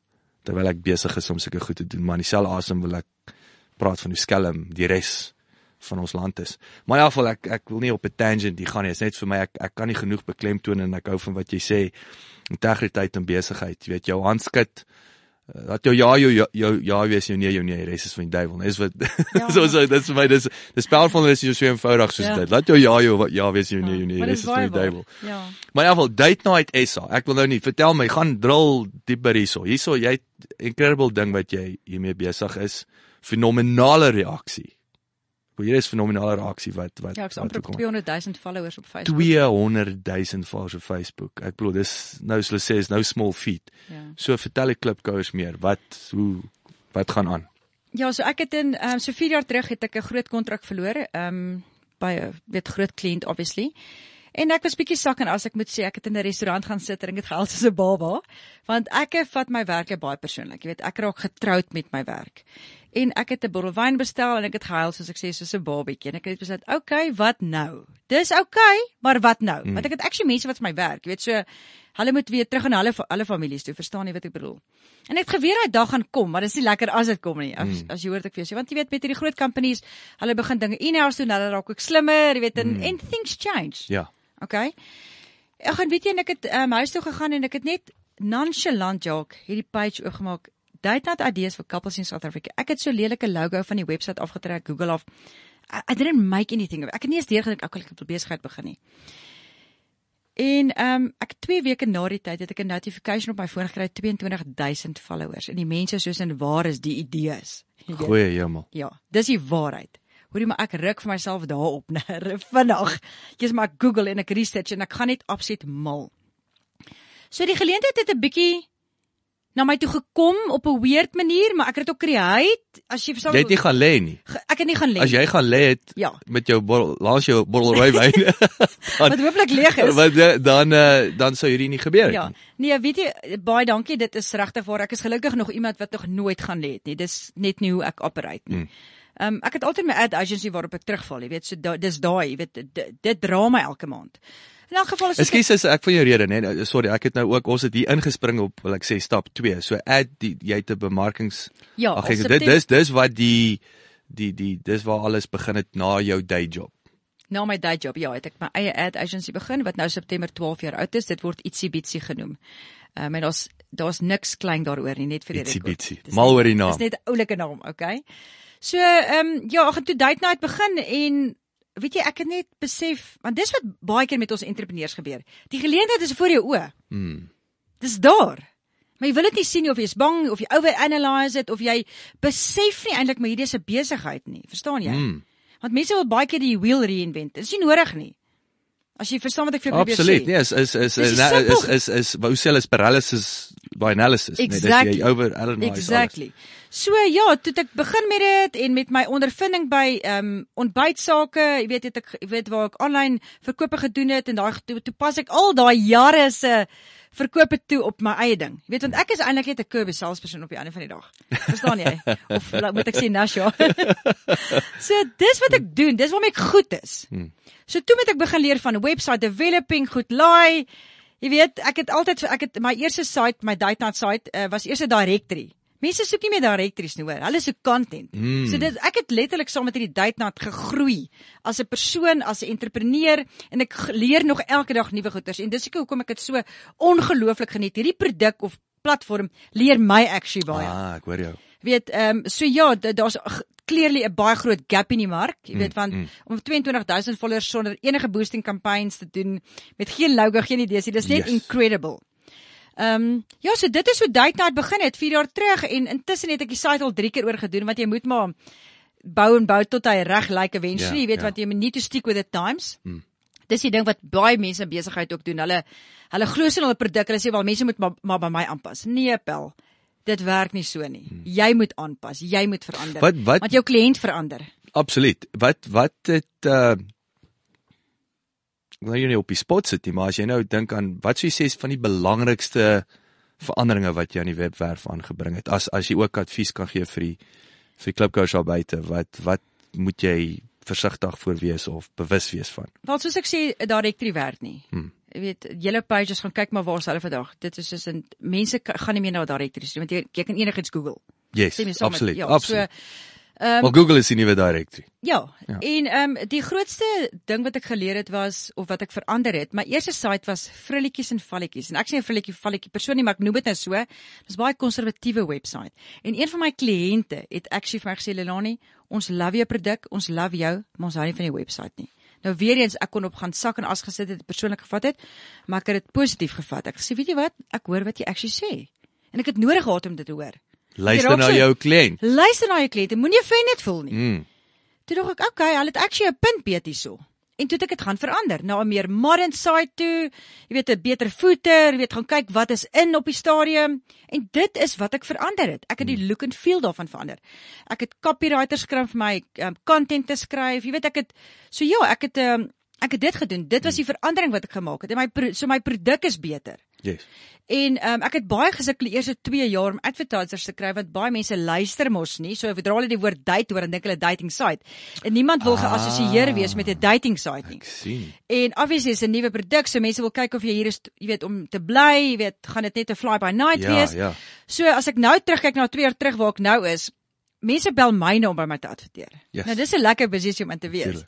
terwyl ek besig is om sulke goed te doen, maar in dieselfde asem wil ek praat van hoe skelm die res van ons land is. Maar in elk geval ek ek wil nie op 'n tangent hier gaan nie. Dit is net vir my ek ek kan nie genoeg beklemtoon en ek hou van wat jy sê integriteit en besigheid. Jy weet jou handskud uh, dat jou ja jou ja- jou ja wees jou nee jou nee res is van die duiwel. Dis wat Ja. so so dit is vir my dis dis powerful is so eenvoudig soos Ja. dit. Laat jou ja jou ja wees jou nee jou nee Maar res dit is van die duiwel. Ja. Maar in elk geval date night SA. Ek wil nou nie vertel my gaan drill dieper hierso. Hierso jy incredible ding wat jy hiermee besig is. Fenominale reaksie Maar hier is fenominale reaksie wat wat Ja, ek's wat amper op kom. 200 000 followers op Facebook. 200 000 volgers op Facebook. Ek bedoel dis nou soos hulle sê is nou small feet. Ja. So vertel die klipkouers meer. Wat hoe wat gaan aan? Ja, so ek het in um, so 4 jaar terug het ek 'n groot kontrak verloor, ehm um, by 'n weet groot kliënt obviously. En ek was bietjie sak en as ek moet sê ek het in 'n restaurant gaan sit en ek het gehuil soos 'n baba, want ek vat my werk baie persoonlik. Jy weet, ek raak getroud met my werk. En ek het 'n bottel wyn bestel en ek het gehuil soos ek sê soos 'n babietjie. En ek het besluit, "Oké, okay, wat nou?" Dis oké, okay, maar wat nou? Mm. Want ek het actually mense wat vir my werk, jy weet, so hulle moet weer terug in hulle hulle families toe, verstaan jy wat ek bedoel? En ek het geweet daai dag gaan kom, maar dis nie lekker as dit kom nie. As, mm. as jy hoor dit ek vir jou sê, want jy weet met hierdie groot companies, hulle begin dinge in-house doen, hulle raak ook slimmer, jy weet, en mm. and things change. Ja. Okay. Ek gaan weet jy en ek het um, huis toe gegaan en ek het net nonchalant jok hierdie page oopgemaak. Date night ideas for couples in South Africa. Ek het so lelike logo van die webwerf afgetrek, Google af. I, I didn't make anything of it. Ek het nie eens deurgedink ek wil ek wil besigheid begin nie. En ehm um, ek 2 weke na die tyd het ek 'n notification op my foon gekry 22000 followers en die mense soos in waar is die idees. Goeie hemel. Ja, dis die waarheid. Hoorie maar ek ruk vir myself daarop nê vinnig. Jy's maar ek Google en ek research en ek gaan net absoluut mal. So die geleentheid het 'n bietjie na my toe gekom op 'n weird manier, maar ek het dit ook create as jy verstaan. Jy het nie gaan lê nie. Ek het nie gaan lê. As jy gaan lê het Ja. met jou bottel, laat jou bottel rooi wyn. wat hopelik leeg is. Wat eh, dan uh, dan sou hierdie nie gebeur het Ja. nie. Nee, weet jy, baie dankie. Dit is regtig waar. Ek is gelukkig nog iemand wat nog nooit gaan lê het nie. Dis net nie hoe ek operate nie. Ehm um, ek het altyd my ad agency waarop ek terugval, jy weet, so da, dis daai, jy weet, dit, dit dra my elke maand. In elk geval is Ekskuus as ek van jou rede, nee, nee, sorry, ek het nou ook ons het hier ingespring op wil ek sê stap 2. So ad die, jy het 'n bemarkings Ja, Ag ek dit dis dis wat die die die dis waar alles begin het na jou day job. na my day job. Ja, het ek my eie ad agency begin wat nou September 12 jaar oud is. Dit word ietsie bietsie genoem. Ehm um, en daar's daar's niks klein daaroor nie, net vir die Ietsie bietsie. Dis Mal oor die naam. Dis net 'n oulike naam, okay? So, ehm um, ja, ek het toe date night begin en weet jy, ek het net besef want dis wat baie keer met ons entrepreneurs gebeur. Die geleentheid is voor jou oë. Mm. Dis daar. Maar jy wil dit nie sien nie of jy's bang of jy overanalyse dit of jy besef nie eintlik maar hierdie is 'n besigheid nie. Verstaan jy? Mm. Want mense wil baie keer die wheel reinvent. Dit is nie nodig nie. As jy verstaan wat ek vir jou probeer Absoluut. sê. Nee, is is is is so is, is is is hoe sê is paralysis by analysis, nee, Exactly. dis jy over analyse. Exactly. So ja, toe ek begin met dit en met my ondervinding by ehm um, ontbytsake, jy weet het ek weet waar ek aanlyn verkope gedoen het en daai toe, toe pas ek al daai jare se verkope toe op my eie ding. Jy weet want ek is eintlik net 'n Kirby salesperson op die einde van die dag. Verstaan jy? Of moet ek sê Nasha? so dis wat ek doen, dis waarmee ek goed is. Hmm. So toe moet ek begin leer van website developing, goed laai. Jy weet, ek het altyd ek het my eerste site, my date night site uh, was eers 'n directory. Mense soek nie meer directories nie hoor. Hulle soek content. Mm. So dit ek het letterlik saam met hierdie date night gegroei as 'n persoon, as 'n entrepreneur en ek leer nog elke dag nuwe goeters en dis ek hoekom ek dit so ongelooflik geniet. Hierdie produk of platform leer my actually baie. Ah, ek hoor jou. Weet, ehm um, so ja, daar's clearly 'n baie groot gap in die mark. Jy weet want mm. om 22000 followers sonder enige boosting campaigns te doen met geen logo, geen idees, nie, dis net Yes. incredible. Ehm um, ja, so dit is hoe Date Night begin het 4 jaar terug en intussen het ek die site al 3 keer oor gedoen want jy moet maar bou en bou tot hy reg lyk eventually, Ja, jy weet ja. want jy moet need to stick with the times. Hmm. Dis die ding wat baie mense in besigheid ook doen. Hulle hulle glo sien hulle produk, hulle sê wel mense moet maar, maar by my aanpas. Nee, pel. Dit werk nie so nie. Hmm. Jy moet aanpas, jy moet verander. Wat- wat- Want jou kliënt verander. Absoluut. Wat wat het uh ek wil nou nie op die spot sit nie, maar as jy nou dink aan wat sou jy sê is van die belangrikste veranderinge wat jy aan die webwerf aangebring het as as jy ook advies kan gee vir die vir die klipkous daar buite, wat wat moet jy versigtig voor wees of bewus wees van? Want soos ek sê, directory werk nie. Hmm. Jy weet, julle pages gaan kyk maar waar is hulle vandag. Dit is soos 'n mense gaan nie meer na directories toe want jy, jy kan enigiets Google. Yes, absoluut. ja, absoluut. So, ehm Maar Google is die nuwe directory. Ja, Ja. ja. en ehm um, die grootste ding wat ek geleer het was of wat ek verander het, my eerste site was frilletjies en valletjies en ek sê 'n frilletjie valletjie persoon nie, maar ek noem dit nou so. Dis baie konservatiewe webwerf. En een van my kliënte het actually vir my gesê Lelani, ons love jou produk, ons love jou, maar ons hou nie van die webwerf nie. Nou weer eens ek kon op gaan sak en as gesit het persoonlik gevat het, maar ek het dit positief gevat. Ek sê weet jy wat, ek hoor wat jy actually sê. En ek het nodig gehad om dit te hoor. Luister na jou kliënt. Luister na jou kliënte, moenie offended voel nie. Mm. Toe dink ek, okay, hulle het actually 'n punt beet hierso. En toe het ek dit gaan verander na 'n meer modern side toe. Jy weet 'n beter footer, jy weet gaan kyk wat is in op die stadium en dit is wat ek verander het. Ek het die look and feel daarvan verander. Ek het copywriters skryf vir my um, content te skryf. Jy weet ek het so ja, ek het um, ek het dit gedoen. Dit was die verandering wat ek gemaak het. En my so my produk is beter. Yes. En um, ek het baie gesukkel die eerste 2 jaar om advertisers te kry want baie mense luister mos nie. So sodra hulle die woord date hoor, dan dink hulle dating site. En niemand wil Ah. geassosieer wees met 'n dating site nie. Ek sien. En obviously is 'n nuwe produk, so mense wil kyk of jy hier is, jy weet, om te bly, jy weet, gaan dit net 'n fly by night Ja, wees. ja. So as ek nou terugkyk na 2 jaar terug waar ek nou is, mense bel my nou om by my te adverteer. Yes. Nou dis 'n lekker posisie om in te wees.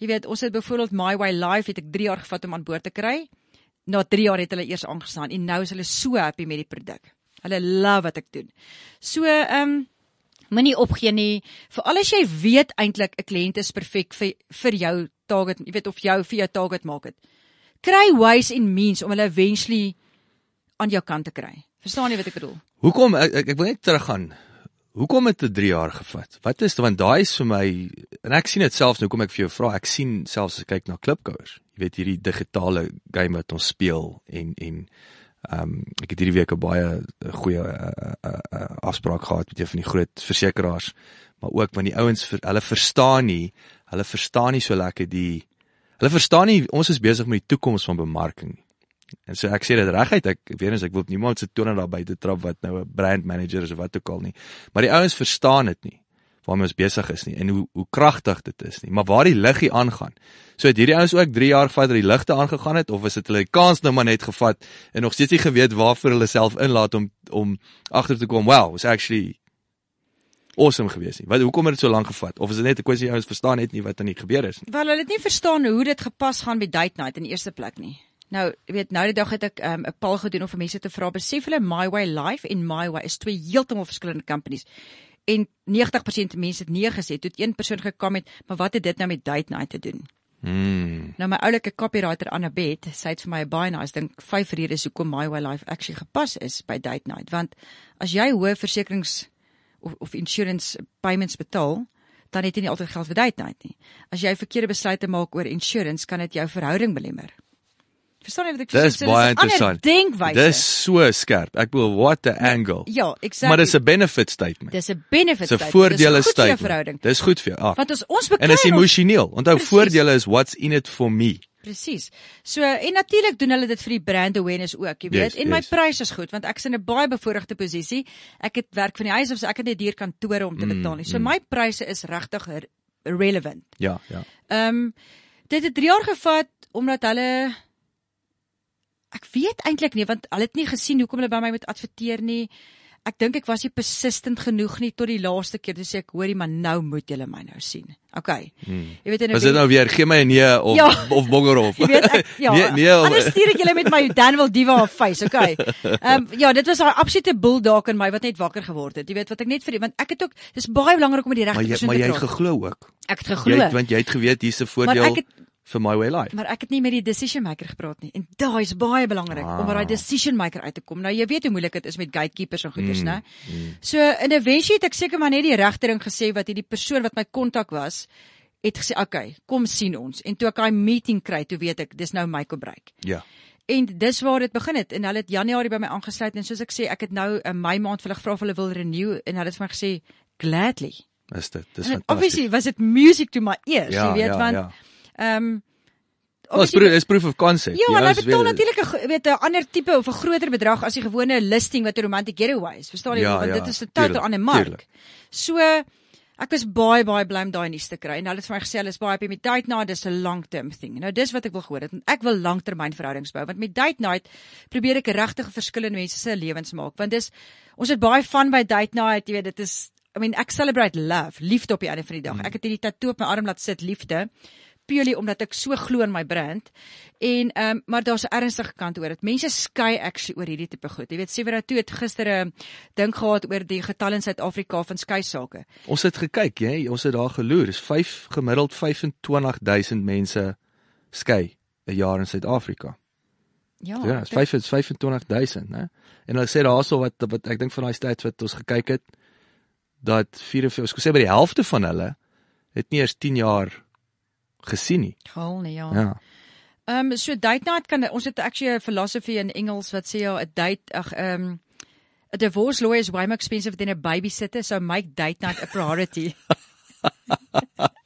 Jy weet, ons het byvoorbeeld My Way Live het ek 3 jaar gevat om aan boord te kry. Na 3 jaar het hulle eers aangestaan en nou is hulle so happy met die produk. Hulle love wat ek doen. So, ehm um, moenie opgee nie. Veral as jy weet eintlik 'n kliënt is perfek vir vir jou target, jy weet of jou vir jou target market. Kry ways en means om hulle eventually aan jou kant te kry. Verstaan jy wat ek bedoel? Hoekom ek ek, ek wil net teruggaan. Hoekom het dit 3 jaar gevat? Wat is want daai is vir my en ek sien dit selfs nou kom ek vir jou vra. Ek sien selfs as ek kyk na klipkouers. Jy weet hierdie digitale game wat ons speel en en ehm um, ek het hierdie week 'n baie goeie uh, uh, uh, afspraak gehad met een van die groot versekerings, maar ook want die ouens vir, hulle verstaan nie, hulle verstaan nie so lekker die hulle verstaan nie ons is besig met die toekoms van bemarking nie. En so ek sê dit reguit, ek weet eens ek wil niemand se tone daar buite trap wat nou 'n brand manager is of wat ook al nie. Maar die ouens verstaan dit nie waarmee ons besig is nie en hoe hoe kragtig dit is nie, maar waar die liggie aangaan. So het hierdie ouens ook 3 jaar vat dat die ligte aangegaan het of is dit hulle die kans nou maar net gevat en nog steeds nie geweet waarvoor hulle self inlaat om om agter te kom, wow, was actually awesome geweest nie. Wat hoekom het dit so lank gevat? Of is dit net 'n kwessie ouens verstaan net nie wat aan die gebeur is nie? Wel, hulle het nie verstaan hoe dit gepas gaan met date night in die eerste plek nie. Nou, jy weet, nou die dag het ek 'n um, poll gedoen om vir mense te vra besef hulle My Way Life en My Way is twee heeltemal verskillende companies. En 90% mense het nee gesê. Toe het een persoon gekom met, "Maar wat het dit nou met date night te doen?" Mm. Nou my oulike copywriter Annabeth, sy het vir my 'n baie nice dink vyf redes hoekom My Way Life actually gepas is by date night, want as jy hoë versekerings of of insurance payments betaal, dan het jy nie altyd geld vir date night nie. As jy verkeerde besluite maak oor insurance, kan dit jou verhouding belemmer. Verstaan jy wat ek Dis sê? So, baie 'n ander interessant. Denkwyse. Dis so skerp. Ek bedoel what the angle. ja, exactly. Maar dis 'n benefit statement. dis 'n benefit. Dis 'n statement. voordele Dis vir jou statement. Dis goed vir jou. Ah. Want ons ons En beklei is ons emosioneel. Onthou Precies. voordele is what's in it for me. Presies. So en natuurlik doen hulle dit vir die brand awareness ook, jy weet. Yes, en my yes. prys is goed want ek is in 'n baie bevoordeelde posisie. Ek het werk van die huis af, so ek het net duur kantore om te Mm, betaal nie. So mm. my pryse is regtig re- relevant. Ja, ja. Ehm um, dit het 3 jaar gevat omdat hulle ek weet eintlik nie want hulle het nie gesien hoekom hulle by my moet adverteer nie. Ek dink ek was nie persistent genoeg nie tot die laaste keer toe sê ek hoorie maar nou moet julle my nou sien. OK. Hmm. Jy weet in 'n Was dit nou weer gee my 'n nee of Ja. of bongerhof? Jy weet ek ja. nee, nee. of- Anders stuur ek julle met my Danwil Diva face, okay. Ehm um, ja, dit was daai absolute bulldog in my wat net wakker geword het. Jy weet wat ek net vir want ek het ook dis baie belangrik om met die regte maar jy maar te jy praat. geglo ook. Ek het Jy geglo. het, want jy het geweet hier's 'n Maar voordeel ek het vir my way life. maar ek het nie met die decision maker gepraat nie. En daai is baie belangrik Ah. om by daai decision maker uit te kom. Nou jy weet hoe moeilik dit is met gatekeepers en goeders, Mm, né? So in 'n wensie het ek seker maar net die regte ding gesê wat hierdie persoon wat my kontak was het gesê, "Oké, okay, kom sien ons." En toe ek daai meeting kry, toe weet ek dis nou my gebruik. Ja. En dis waar dit begin het en hulle het Januarie by my aangesluit en soos ek sê, ek het nou in my maand vir hulle gevra of hulle wil renew en hulle het vir my gesê gladly. Is dit. Dis fantasties. obviously was it music to my ears, ja, jy weet ja, want ja. Ehm um, is proof is proof of concept. Ja, ouens betaal natuurlik 'n weet 'n ander tipe of 'n groter bedrag as die gewone listing wat 'n romantic getaway is. Verstaan jy? Ja, Want ja, dit is 'n totaal ander mark. tuurlik. So ek was baie baie bly om daai nuus te kry en hulle het vir my gesê hulle is baie happy met date night, dis 'n long term thing. Nou dis wat ek wil gehoor het. Ek wil langtermyn verhoudings bou want met date night probeer ek regtig verskillende mense se lewens maak want dis ons het baie van by date night, jy weet dit is I mean ek celebrate love, liefde op die einde van die dag. Mm. Ek het hierdie tatoe op my arm laat sit, liefde purely omdat ek so glo in my brand. En ehm um, maar daar's 'n ernstige kant oor dit. Mense skei actually oor hierdie tipe goed. Jy weet Severa toe het gister 'n ding gehad oor die getal in Suid-Afrika van skei sake. Ons het gekyk, jy, ons het daar geloer. Dis 5 gemiddeld 25000 mense skei 'n jaar in Suid-Afrika. Ja. Ja, dis 5 is 25000, né? En hulle sê daarso wat wat ek dink van daai stats wat ons gekyk het dat 44, ek sê by die helfte van hulle het nie eers 10 jaar gesien nie. Gaal nee ja. Ja. Ehm um, so date night kan ons het actually 'n philosophy in Engels wat sê ja 'n date ag ehm um, a divorce lawyer is way more expensive than a babysitter so make date night a priority.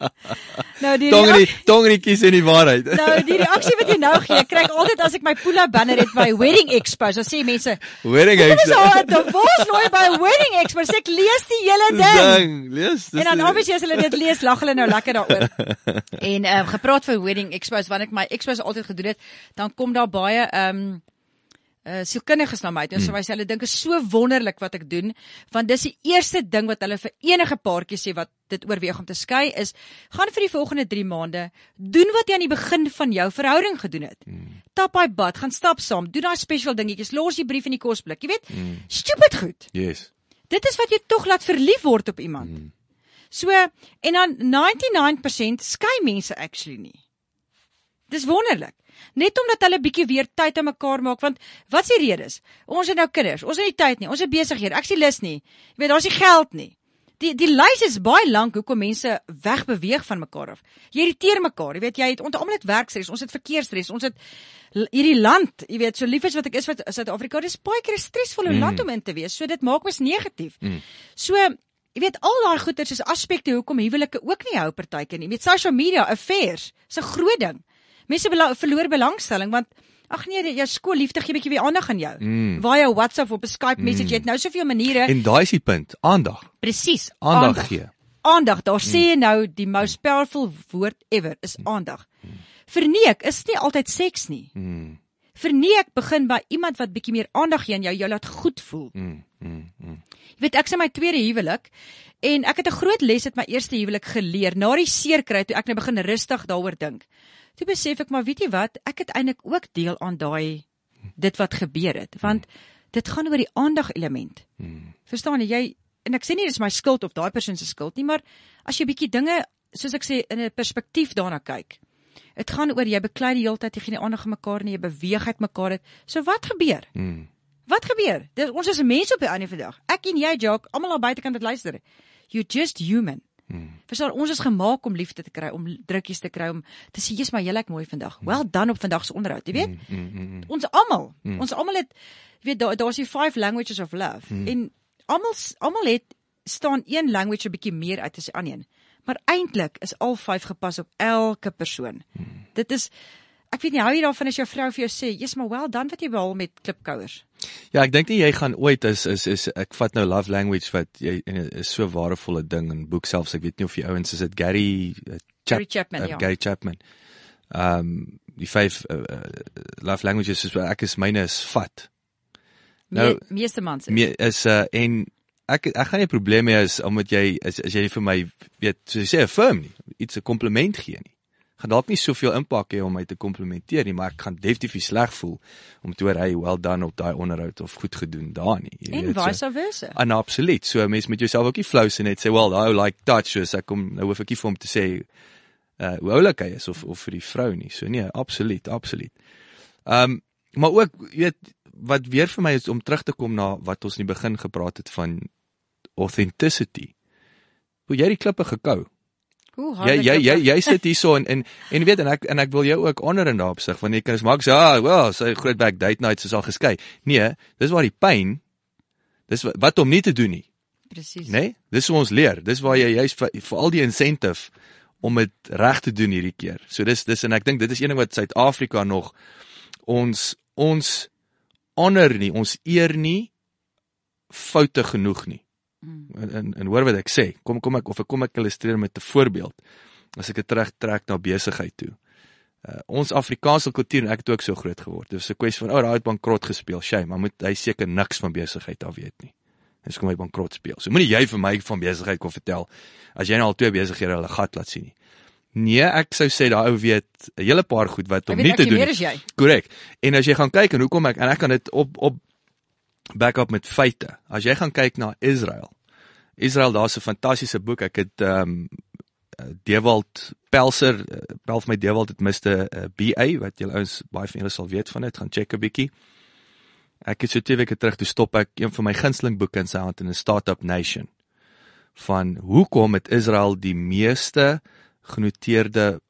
nou die Tongrie, tongrie kies in die waarheid. Nou die reaksie wat jy nou gee, kry ek altyd as ek my Pula banner het by Wedding Expo, dan sê mense, Wedding "Dit is Expo. al 'n divorce lawyer by Wedding Expo." Sê ek lees die hele ding. Ding, lees. dis En dan die- obviously as hulle dit lees, lag hulle nou lekker daaroor. en ehm um, gepraat van wedding expos wanneer ek my expos altyd gedoen het, dan kom daar baie ehm um, uh sielkundiges na my toe en so my sê hulle dink is so wonderlik wat ek doen want dis die eerste ding wat hulle vir enige paartjie sê wat dit oorweeg om te skei is gaan vir die volgende 3 maande doen wat jy aan die begin van jou verhouding gedoen het. Tap hy bad, gaan stap saam, doen daai special dingetjies, los die brief in die kosblik, jy weet? Stupid goed. Yes. Dit is wat jou tog laat verlief word op iemand. Mm. So en dan 99% skei mense actually nie. Dis wonderlik. Net omdat hulle bietjie weer tyd aan mekaar maak want wat s'e redes? Ons het nou kinders, ons het nie tyd nie, ons is besighede, ek sien lus nie. Jy weet daar's nie geld nie. Die die lys is baie lank hoekom mense wegbeweeg van mekaar af. Jy irriteer mekaar, jy weet jy het almal het werkstres, ons het verkeersstres, ons het hierdie land, jy weet so lief as wat ek is vir Suid-Afrika, dis baie keer 'n stresvolle mm. land om in te wees. So dit maak mens negatief. Mm. So Jy weet al daai goeters is aspekte hoekom huwelike ook nie hou partykeer nie. Met social media affairs, is 'n groot ding. Mense bela verloor belangstelling want ag nee, jou skoolliefde gee bietjie weer aandag aan jou. Mm. Via WhatsApp of 'n Skype message, jy het nou soveel maniere. En daai is die punt, aandag. Presies, Aandag gee. Aandag, daar sê jy nou die most powerful woord ever is aandag. Verneek is nie altyd seks nie. Mm. Verneek begin by iemand wat bietjie meer aandag gee aan jou, jou laat goed voel. Mm. Mm. mm. Jy weet ek sê my tweede huwelik en ek het 'n groot les uit my eerste huwelik geleer. Na die seer kry toe ek nou begin rustig daaroor dink. Toe besef ek maar weet jy wat, ek het eintlik ook deel aan daai dit wat gebeur het, want dit gaan oor die aandag element. Mm. Verstaan jy? Jy en ek sê nie dis my skuld of daai persoon se skuld nie, maar as jy bietjie dinge soos ek sê in 'n perspektief daarna kyk. Dit gaan oor jy beklei die hele tyd, jy gee nie aandag aan mekaar nie, jy beweeg uit mekaar uit. So wat gebeur? Mm. Wat gebeur? Dit ons is mense op die einde van die dag. Ek en jy, Jock, almal daar buitekant wat luister. You just human. Hmm. Verstaan, ons is gemaak om liefde te kry, om drukkies te kry, om te sê jy's maar jy lyk mooi vandag. Well done op vandag se onderhoud, jy weet? Mm. Mm. Mm. Ons almal, ons almal het jy weet daar daar's die five languages of love en almal almal het staan een language 'n bietjie meer uit as die ander een. Maar eintlik is al vyf gepas op elke persoon. Dit is ek weet nie hou jy daarvan as jou vrou vir jou sê, "Jy's maar well done wat jy behaal met klipkouers." Ja, ek dink nie jy gaan ooit is is is ek vat nou love language wat jy is so 'n waardvolle ding in boek selfs ek weet nie of die ouens is dit Gary uh, Chap, Gary Chapman, uh, ja. Gary Chapman. Ehm um, die vyf uh, uh, love languages is ek is myne is vat. Nou, Me, meeste mans. is. Me, is uh en ek ek gaan nie probleme hê as omdat jy as, as jy vir my weet soos jy sê 'n firm nie iets 'n kompliment gee nie. Gaan dalk nie soveel impak hê om my te komplimenteer nie, maar ek gaan definitief sleg voel om te hoor hy well done op daai onderhoud of goed gedoen daar nie. Jy En weet, so- vice versa. En absoluut. So mense met jouself ook nie flou sien net sê, "Well, daai like touch," so ek kom nou hoef ek nie vir hom te sê uh hoe oulik hy is of of vir die vrou nie. So nee, absoluut, absoluut. Ehm um, maar ook jy weet wat weer vir my is om terug te kom na wat ons in die begin gepraat het van authenticity. Hoe jy die klippe gekou. Hoe Jy jy jy jy sit hierso en en en jy weet en ek en ek wil jou ook honor in daardie opsig want jy kan maak sê, "Ah, well, sy groot back date nights is al geskei." Nee, dis waar die pyn dis wat, wat om nie te doen nie. Presies. Nê? Nee? Dis hoe ons leer. Dis waar jy juist vir, vir al die incentive om dit reg te doen hierdie keer. So dis dis en ek dink dit is een ding wat Suid-Afrika nog ons ons honor nie, ons eer nie foute genoeg nie. En, en en hoor wat ek sê. Kom kom ek of ek kom ek illustreer met 'n voorbeeld. As ek dit terugtrek na besigheid toe. Uh, ons Afrikaanse kultuur en ek het ook so groot geword. Dis 'n kwessie van ou oh, daai het bankrot gespeel. Shame, maar moet hy seker niks van besigheid af weet nie. Dis kom hy bankrot speel. So moenie jy vir my van besigheid kom vertel as jy nou al twee besighede hulle gat laat sien nie. Nee, ek sou sê daai ou weet 'n hele paar goed wat om nie te doen. Korrek. En as jy gaan kyk en hoekom ek en ek kan dit op op back up met feite. As jy gaan kyk na Israel. Israel, daar's 'n fantastiese boek. Ek het ehm um, Dewald Pelser, uh, bel vir my Dewald het Mr uh, BA wat julle ouens baie van julle sal weet van dit, gaan check 'n bietjie. Ek het so twee weke terug toe stop ek een van my gunsteling boeke in sy hand in 'n Startup Nation van hoekom het Israel die meeste genoteerde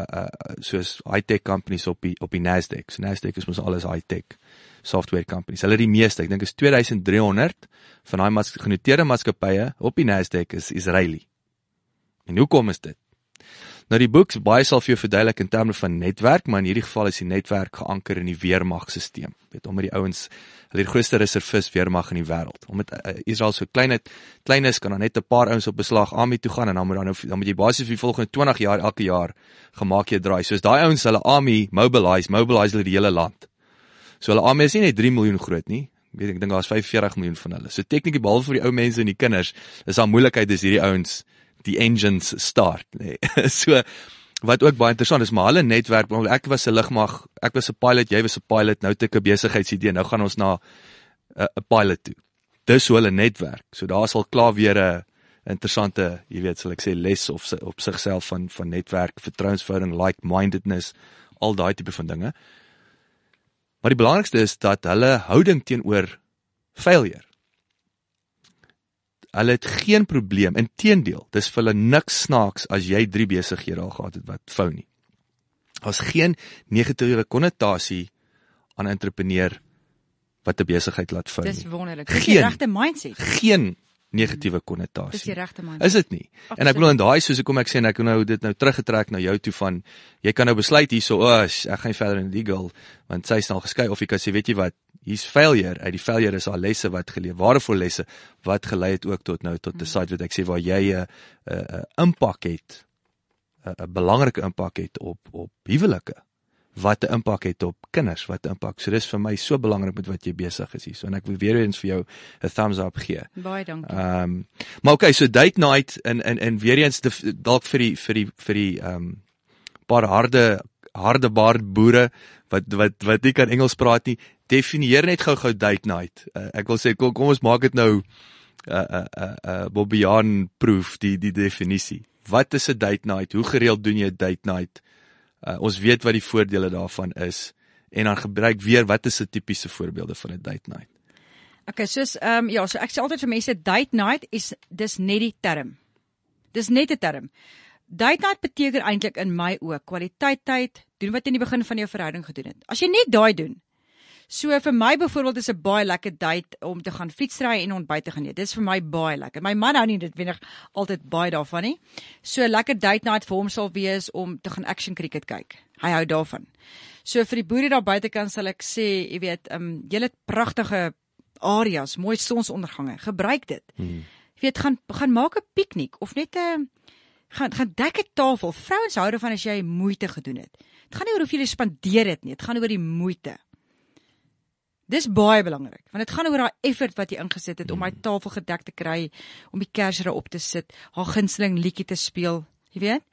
uh uh soos high-tech companies op die op die Nasdaq. So Nasdaq is mos alles high-tech software companies. Hulle die meeste, ek dink is 2300 van daai mas genoteerde maatskappye op die Nasdaq is Israeli. En hoekom is dit? Nou die boek baie sal vir jou verduidelik in terme van netwerk, maar in hierdie geval is die netwerk geanker in die weermagstelsel. Weet omdat die ouens hulle die grootste reservis weermag in die wêreld. Omdat uh, Israel so klein het, klein is, kan dan net 'n paar ouens op beslag army toe gaan en dan moet dan nou dan moet jy basies vir die volgende 20 jaar elke jaar gemaak jy draai. Soos daai ouens hulle army mobilize, mobilize hulle die hele land. So hulle army is nie net 3 miljoen groot nie. Weet ek dink daar's 45 miljoen van hulle. So tegnies behalwe vir die ou mense en die kinders, is daar moeilikheid is hierdie ouens die engines start nê. Nee. so wat ook baie interessant is, maar hulle netwerk, ek was 'n lugmag, ek was 'n pilot, jy was 'n pilot, nou het ek 'n besigheidsidee, nou gaan ons na 'n uh, pilot toe. Dis hoe hulle netwerk. So daar sal klaar weer 'n interessante, jy weet, sal ek sê les of op sigself van van netwerk, vertrouensverhouding, like-mindedness, al daai tipe van dinge. Maar die belangrikste is dat hulle houding teenoor failure hulle het geen probleem. Inteendeel, dis vir hulle niks snaaks as jy 3 besighede al gehad het wat fou nie. Daar's geen negatiewe konnotasie aan 'n entrepreneur wat 'n besigheid laat fou nie. Dis wonderlik. Dis die regte mindset. Geen negatiewe konnotasie. Dis die regte mindset. Is dit nie? Absoluut. En ek wil in daai soos ek kom ek sê en ek nou dit nou teruggetrek na jou toe van jy kan nou besluit hierso, o, oh, ek gaan verder in legal want sy is nou geskei of jy kan sê weet jy wat, hier's failure. Uit die failure is daar lesse wat geleer, waardevolle lesse wat gelei het ook tot nou tot 'n hmm. site wat ek sê waar jy 'n 'n impak het. 'n belangrike impak het op op huwelike wat 'n impak het op kinders, wat 'n impak. So dis vir my so belangrik met wat jy besig is hier. So en ek wil weer eens vir jou 'n thumbs up gee. Baie dankie. Ehm um, maar okay, so date night en en en weer eens dalk vir die vir die vir die ehm um, paar harde harde baard boere wat wat wat nie kan Engels praat nie definieer net gou-gou date night. Uh, ek wil sê kom, kom ons maak dit nou 'n uh, 'n uh, 'n uh, uh, Bobbejaan proef die die definisie. Wat is 'n date night? Hoe gereeld doen jy 'n date night? Uh, ons weet wat die voordele daarvan is en dan gebruik weer wat is 'n tipiese voorbeelde van 'n date night? Okay, soos ehm um, ja, so ek sê altyd vir mense date night is dis net die term. Dis net 'n term. Date night beteken eintlik in my oë kwaliteit tyd, doen wat jy in die begin van jou verhouding gedoen het. As jy net daai doen, So vir my byvoorbeeld is 'n baie lekker date om te gaan fietsry en ontbyt te gaan eet. Dis vir my baie lekker. My man hou nie dit wenig altyd baie daarvan nie. So lekker date night vir hom sal wees om te gaan action cricket kyk. Hy hou daarvan. So vir die boere daar buitekant sal ek sê, jy weet, ehm um, julle pragtige areas, mooi sonsondergange. Gebruik dit. Hmm. Jy weet, gaan gaan maak 'n piknik of net 'n gaan gaan dek 'n tafel. Vrouens hou daarvan as jy moeite gedoen het. Dit gaan nie oor hoeveel jy spandeer het nie, dit gaan oor die moeite. Dis baie belangrik want dit gaan oor daai effort wat jy ingesit het om mm. tafel gedek te kry, om die kersre op te sit, haar gunsteling liedjie te speel, jy weet?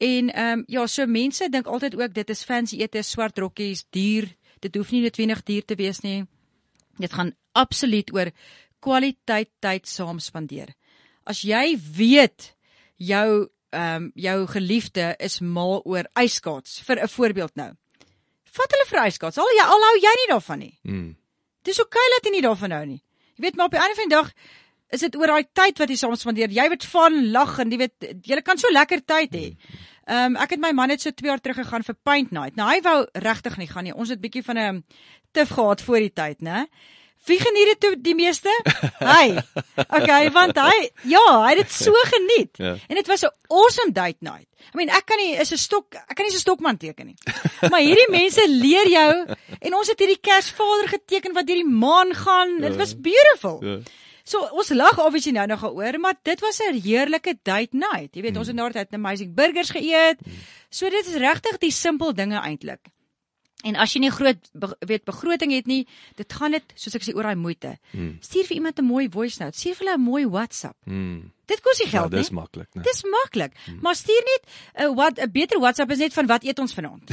En ehm um, ja, so mense dink altyd ook dit is fancy ete, swart rokkies, duur. Dit hoef nie noodwendig duur te wees nie. Dit gaan absoluut oor kwaliteit tyd saam spandeer. As jy weet jou ehm um, jou geliefde is mal oor yskaats vir 'n voorbeeld nou. Vat hulle vir yskaats. Al jy al hou jy nie daarvan nie. Mm. Dis oké okay, dat jy nie daarvan hou nie. Jy weet maar op die einde van die dag is dit oor daai tyd wat jy saam spandeer. Jy weet van lag en jy weet jy kan so lekker tyd hê. Ehm um, ek het my man net so 2 jaar terug gegaan vir paint night. Nou hy wou regtig nie gaan nie. Ons het bietjie van 'n tif gehad voor die tyd, né? Wie geniet dit die meeste? Hy. Okay, want hy ja, hy het dit so geniet. Ja. En dit was 'n awesome date night. I mean, ek kan nie is 'n stok, ek kan nie so 'n stokman teken nie. Maar hierdie mense leer jou en ons het hierdie Kersvader geteken wat deur die maan gaan. Dit was ja. beautiful. Ja. So ons lag obviously nou nog oor, maar dit was 'n heerlike date night. Jy weet, ons het hmm. nou net amazing burgers geëet. Hmm. So dit is regtig die simpel dinge eintlik. En as jy nie groot weet begroting het nie, dit gaan dit soos ek sê oor daai moeite. Hmm. Stuur vir iemand 'n mooi voice note, stuur vir hulle 'n mooi WhatsApp. Hmm. Dit kos nie ja, geld ja, nie. Dis maklik, né? Dis maklik. Hmm. Maar stuur net 'n uh, wat 'n beter WhatsApp is net van wat eet ons vanaand.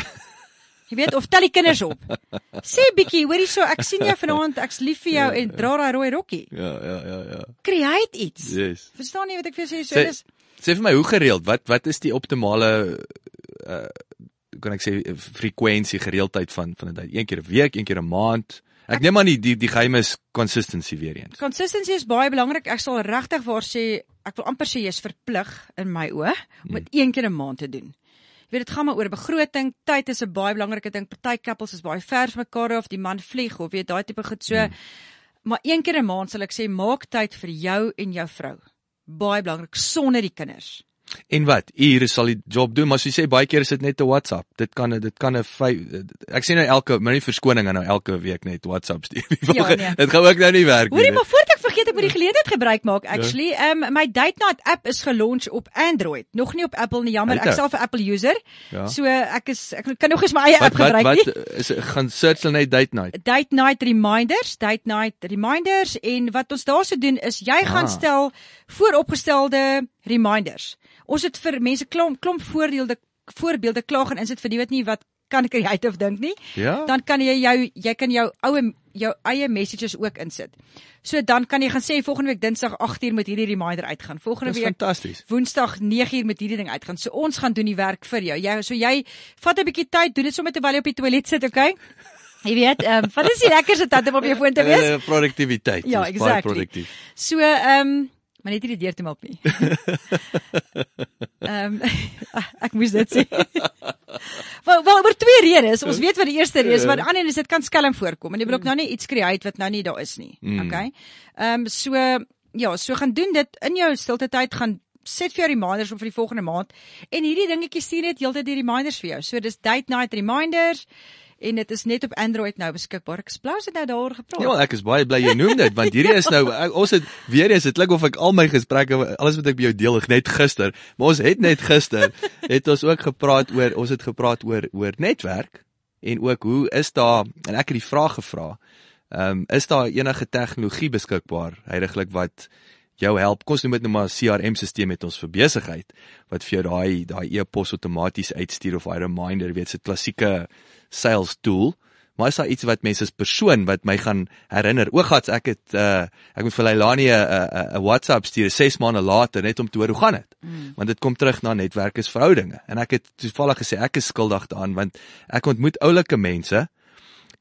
jy weet of tel die kinders op. Sê bietjie, hoorie so, ek sien jou vanaand, ek's lief vir jou ja, en dra daai rooi rokkie. Ja, ja, ja, ja. Create iets. Yes. Verstaan jy wat ek vir jou sê? So sê, dis Sê vir my hoe gereeld, wat wat is die optimale uh kan ek sê frekwensie gereeldheid van van 'n tyd een keer 'n week, een keer 'n maand. Ek neem aan die die die geheim is consistency weer eens. Consistency is baie belangrik. Ek sal regtig waar sê ek wil amper sê jy's verplig in my oë om dit een keer 'n maand te doen. Jy weet dit gaan maar oor begroting, tyd is 'n baie belangrike ding. Party couples is baie ver van mekaar of die man vlieg of weet daai tipe goed so. Hmm. Maar een keer 'n maand sal ek sê maak tyd vir jou en jou vrou. Baie belangrik sonder die kinders. En wat? Ure sal die job doen, maar as jy sê baie keer is dit net 'n WhatsApp. Dit kan dit kan 'n ek sê nou elke maar nie verskoning nou elke week net WhatsApp stuur. Ja, nee. Dit gaan ook nou nie werk nie. Hoorie, maar voordat ek vergeet ek moet die geleentheid gebruik maak actually. Ehm ja. um, my Date Night app is gelons op Android, nog nie op Apple nie. Jammer, ek self 'n Apple user. Ja. So ek is ek kan nog eens my eie wat, app gebruik wat, nie. Wat is gaan search hulle net Date Night. Date Night reminders, Date Night reminders en wat ons daarso doen is jy gaan Ah. stel vooropgestelde reminders. Ons het vir mense klomp klomp voorbeelde voorbeelde klaar gaan insit vir die wat nie wat kan creative dink nie. Ja. Dan kan jy jou jy kan jou oue jou eie messages ook insit. So dan kan jy gaan sê volgende week Dinsdag 8uur moet hierdie reminder uitgaan. Volgende Dis week fantasties. Woensdag 9uur moet hierdie ding uitgaan. So ons gaan doen die werk vir jou. Jy so jy vat 'n bietjie tyd, doen dit sommer terwyl jy op die toilet sit, okay? Jy weet, ehm um, wat is die lekkerste tyd om op jou foon te wees? Uh, produktiwiteit. Ja, exactly. So ehm um, maar net nie die deur te maak nie. Ehm um, ek moes dit sê. wel wel oor twee redes. Ons weet wat die eerste rede is, maar die ander is dit kan skelm voorkom en jy wil ook nou nie iets create wat nou nie daar is nie. Mm. Okay. Ehm um, so ja, so gaan doen dit in jou stilte tyd gaan set vir jou reminders om vir die volgende maand en hierdie dingetjies stuur net heeltyd die reminders vir jou. So dis date night reminders en dit is net op Android nou beskikbaar. Ek splaas dit nou daaroor gepraat. Ja, ek is baie bly jy noem dit want hierdie is nou ek, ons het weer eens dit klink of ek al my gesprekke alles wat ek by jou deel net gister, maar ons het net gister het ons ook gepraat oor ons het gepraat oor oor netwerk en ook hoe is daar en ek het die vraag gevra. Ehm um, is daar enige tegnologie beskikbaar heidaglik wat jou help. Kom ons noem dit nou maar 'n CRM-stelsel met ons vir besigheid wat vir jou daai daai e-pos outomaties uitstuur of daai reminder, weet 'n klassieke sales tool. Maar is daar iets wat mense as persoon wat my gaan herinner? O, gats, ek het uh ek moet vir Leilani 'n 'n 'n WhatsApp stuur 6 maande later net om te hoor hoe gaan dit. Mm. Want dit kom terug na netwerk is verhoudinge. En ek het toevallig gesê ek is skuldig daaraan want ek ontmoet oulike mense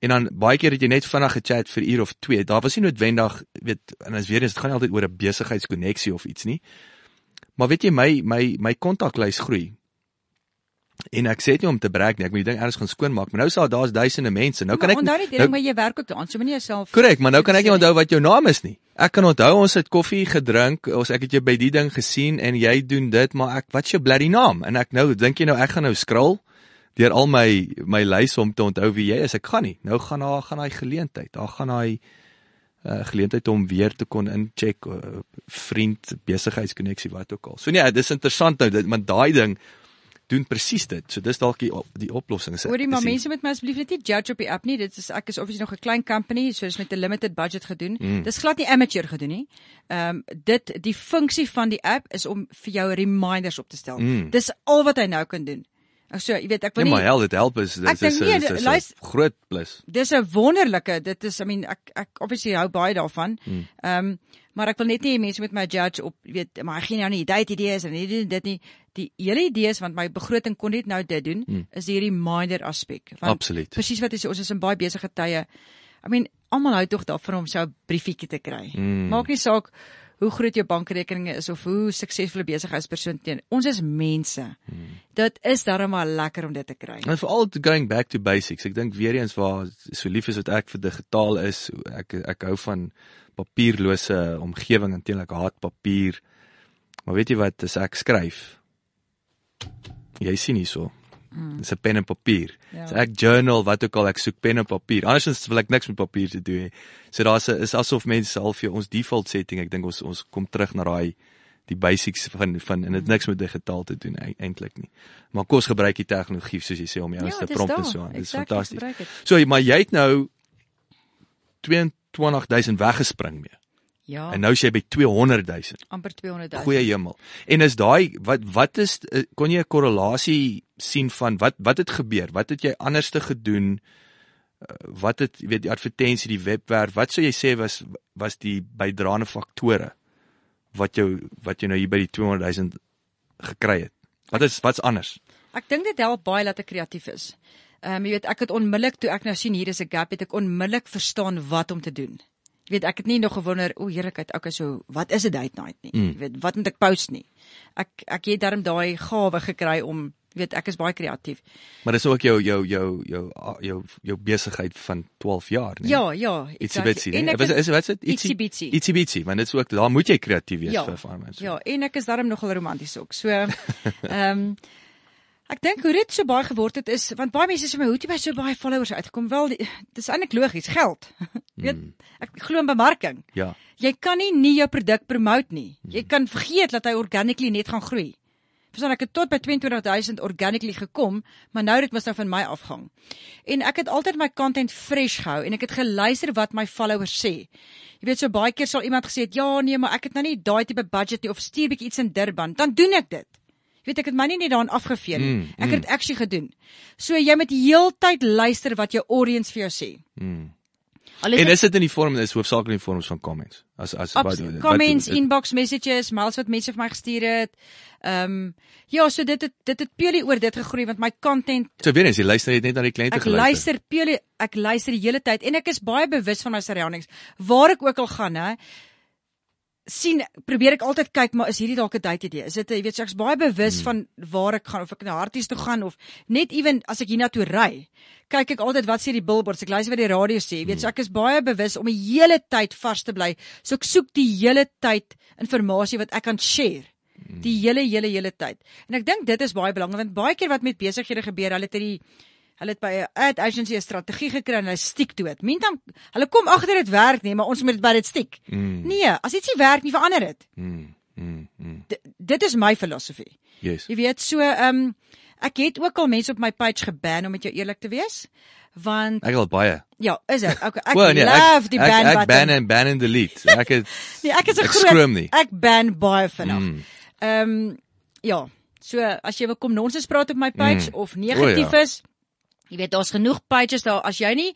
En dan baie keer het jy net vinnig gechat vir uur of 2. Daar was nie noodwendig, weet, en as weer eens dit gaan nie altyd oor 'n besigheidskonneksie of iets nie. Maar weet jy my my my kontaklys groei. En ek sê dit nie om te brag nie, ek moet die ding eers gaan skoonmaak, maar nou sal daar's duisende mense. Nou kan ek onthou nie, nou, maar jy werk ook daaraan, so moenie jouself Korrek, maar nou kan ek nie onthou wat jou naam is nie. Ek kan onthou ons het koffie gedrink, ons ek het jou by die ding gesien en jy doen dit, maar ek wat is jou bloody naam? En ek nou dink jy nou ek gaan nou scroll deur al my my lys om te onthou wie jy is. Ek gaan nie. Nou gaan daar gaan daai geleentheid. Daar gaan daai uh, geleentheid om weer te kon incheck uh, vriend besigheidskonneksie wat ook al. So nee, dis interessant nou dit, maar daai ding doen presies dit. So dis dalk die op, die oplossing is. Hoorie, maar die- mense moet my asseblief net nie judge op die app nie. Dit is ek is obviously nog 'n klein company, so dis met 'n limited budget gedoen. Mm. Dis glad nie amateur gedoen nie. Ehm um, dit die funksie van die app is om vir jou reminders op te stel. Mm. Dis al wat hy nou kan doen. Ek so, jy weet, ek wil Nee, nie maar hel, dit help is dis is 'n groot plus. Dis 'n wonderlike, dit is I mean ek ek obviously hou baie daarvan. Ehm um, maar ek wil net nie mense moet my judge op jy weet maar ek gee nou nie date idees en nie dit nie. Die hele idee is want my begroting kon net nou dit doen hmm. is die reminder aspek. Absoluut. Presies wat jy sê ons is in baie besige tye. I mean almal hou tog daarvan om so 'n briefietjie te kry. Mm. Maak nie saak hoe groot jou bankrekening is of hoe suksesvolle besigheidspersoon teen. Ons is mense. Hmm. Dit is darem maar lekker om dit te kry. En veral going back to basics. Ek dink weer eens waar so lief is wat ek vir digitaal is, ek ek hou van papierlose omgewing en teenoor ek haat papier. Maar weet jy wat, as ek skryf, jy sien hierso. Dis 'n pen en papier. Ja. So ek journal wat ook al ek soek pen en papier. Andersins wil ek niks met papier te doen hê. So daar's 'n is asof mense half vir ons default setting, ek dink ons ons kom terug na daai die basics van van en dit niks met digitaal te doen eintlik nie. Maar kom ons gebruik die tegnologie soos jy sê om jou Ja, te prompt en so aan. Dit is fantasties. So maar jy het nou 22000 weggespring mee. Ja, En nou is jy by 200000. amper 200 000. Goeie hemel. En is daai wat wat is eh, kon jy 'n korrelasie sien van wat wat het gebeur? Wat het jy anders te gedoen? Eh, Wat het weet die advertensie, die webwerf, wat sou jy sê was was die bydraende faktore wat jou wat jy nou hier by die 200000 gekry het? Wat is wat's anders? Ek dink dit help baie dat ek kreatief is. Ehm um, jy weet ek het onmiddellik toe ek nou sien hier is 'n gap, het ek onmiddellik verstaan wat om te doen. Jy weet ek het nie nog gewonder o heerlikheid okay so wat is 'n date night nie. Mm. Jy weet wat moet ek post nie. Ek ek het darm daai gawe gekry om weet ek is baie kreatief. Maar dis ook jou jou jou jou jou jou besigheid van 12 jaar, nee. Ja, ja, Ietsie exactly. ek Wat is- is wat is dit? Ietsie bitsie. Ietsie bitsie, want dit is ook daar moet jy kreatief wees Ja, vir farmers. Ja, en ek is darm nogal romanties ook. So ehm ek dink hoe dit so baie geword het is want baie mense sê my hoe het jy by so baie followers uitgekom? Wel, die- dis eintlik logies, geld. Weet, ek glo in bemarking. Ja. Jy kan nie nie jou produk promote nie. Jy kan vergeet dat hy organically net gaan groei. Verstaan ek het tot by 22000 organically gekom, maar nou dit mos nou van my afgang. En ek het altyd my content fresh gehou en ek het geluister wat my followers sê. Jy weet so baie keer sal iemand gesê het, "Ja, nee, maar ek het nou nie daai tipe budget nie of stuur bietjie iets in Durban." Dan doen ek dit. Weet ek het my nie net daarin afgevee nie. Mm, Ek het dit actually gedoen. So jy moet heeltyd luister wat jou audience vir jou sê. Mm. Al En is dit in die vorm is hoofsaaklik in die vorms van comments. As as wat comments, inbox messages, mails wat mense vir my gestuur het. Ehm um, ja, so dit het dit het purely oor dit gegroei want my content So weer eens, jy luister net na die kliënte ek geluister. luister purely ek luister die hele tyd en ek is baie bewus van my surroundings. Waar ek ook al gaan, hè, sien probeer ek altyd kyk maar is hierdie dalk 'n date idee? Is dit jy weet so ek's baie bewus hmm. van waar ek gaan of ek na Harties toe gaan of net ewen as ek hiernatoe ry. Kyk ek altyd wat sê die billboards, ek luister wat die radio sê. Jy weet so ek is baie bewus om die hele tyd vars te bly. So ek soek die hele tyd inligting wat ek kan share. Die hele hele hele tyd. En ek dink dit is baie belangrik want baie keer wat met besighede gebeur, hulle het hierdie Hulle het by 'n ad agency 'n strategie gekry en hulle stiek toe dit. Mintam hulle kom agter dit werk nie, maar ons moet dit by dit stiek. Mm. Nee, as iets nie werk nie, verander dit. Mm. Mm. mm. D dit is my filosofie. Yes. Jy weet, so ehm um, ek het ook al mense op my page geban om met jou eerlik te wees. Want Ek al baie. ja, is dit. Okay, ek Wel, nee, love die ban ek, ek ban en ban en delete. Ek het nee, ek is 'n ek groot nie. Ek ban baie vinnig. Mm. Ehm um, ja, so as jy wil kom nonsens praat op my page Mm. of negatief O, ja. is, jy weet daar's genoeg pages daar as jy nie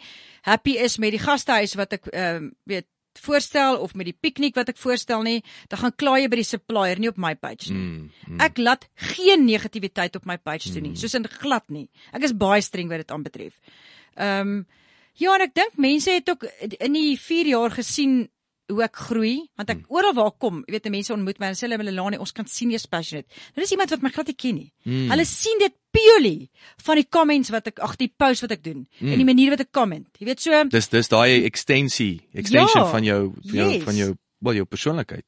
happy is met die gastehuis wat ek ehm um, weet voorstel of met die piknik wat ek voorstel nie, dan gaan kla jy by die supplier nie op my page nie. Mm. Mm. Ek laat geen negativiteit op my page toe nie, soos in glad nie. Ek is baie streng wat dit aanbetref. Ehm um, ja, en ek dink mense het ook in die 4 jaar gesien hoe ek groei, want ek oral waar kom, jy weet, mense ontmoet my en sê hulle Melanie, ons kan sien jy's passionate. Nou dis iemand wat my glad nie ken nie. Mm. Hulle sien dit purely van die comments wat ek ag die posts wat ek doen Mm. en die manier wat ek comment. Jy weet so Dis dis daai extensie, extension Ja, van jou van jou yes. van jou wel jou persoonlikheid.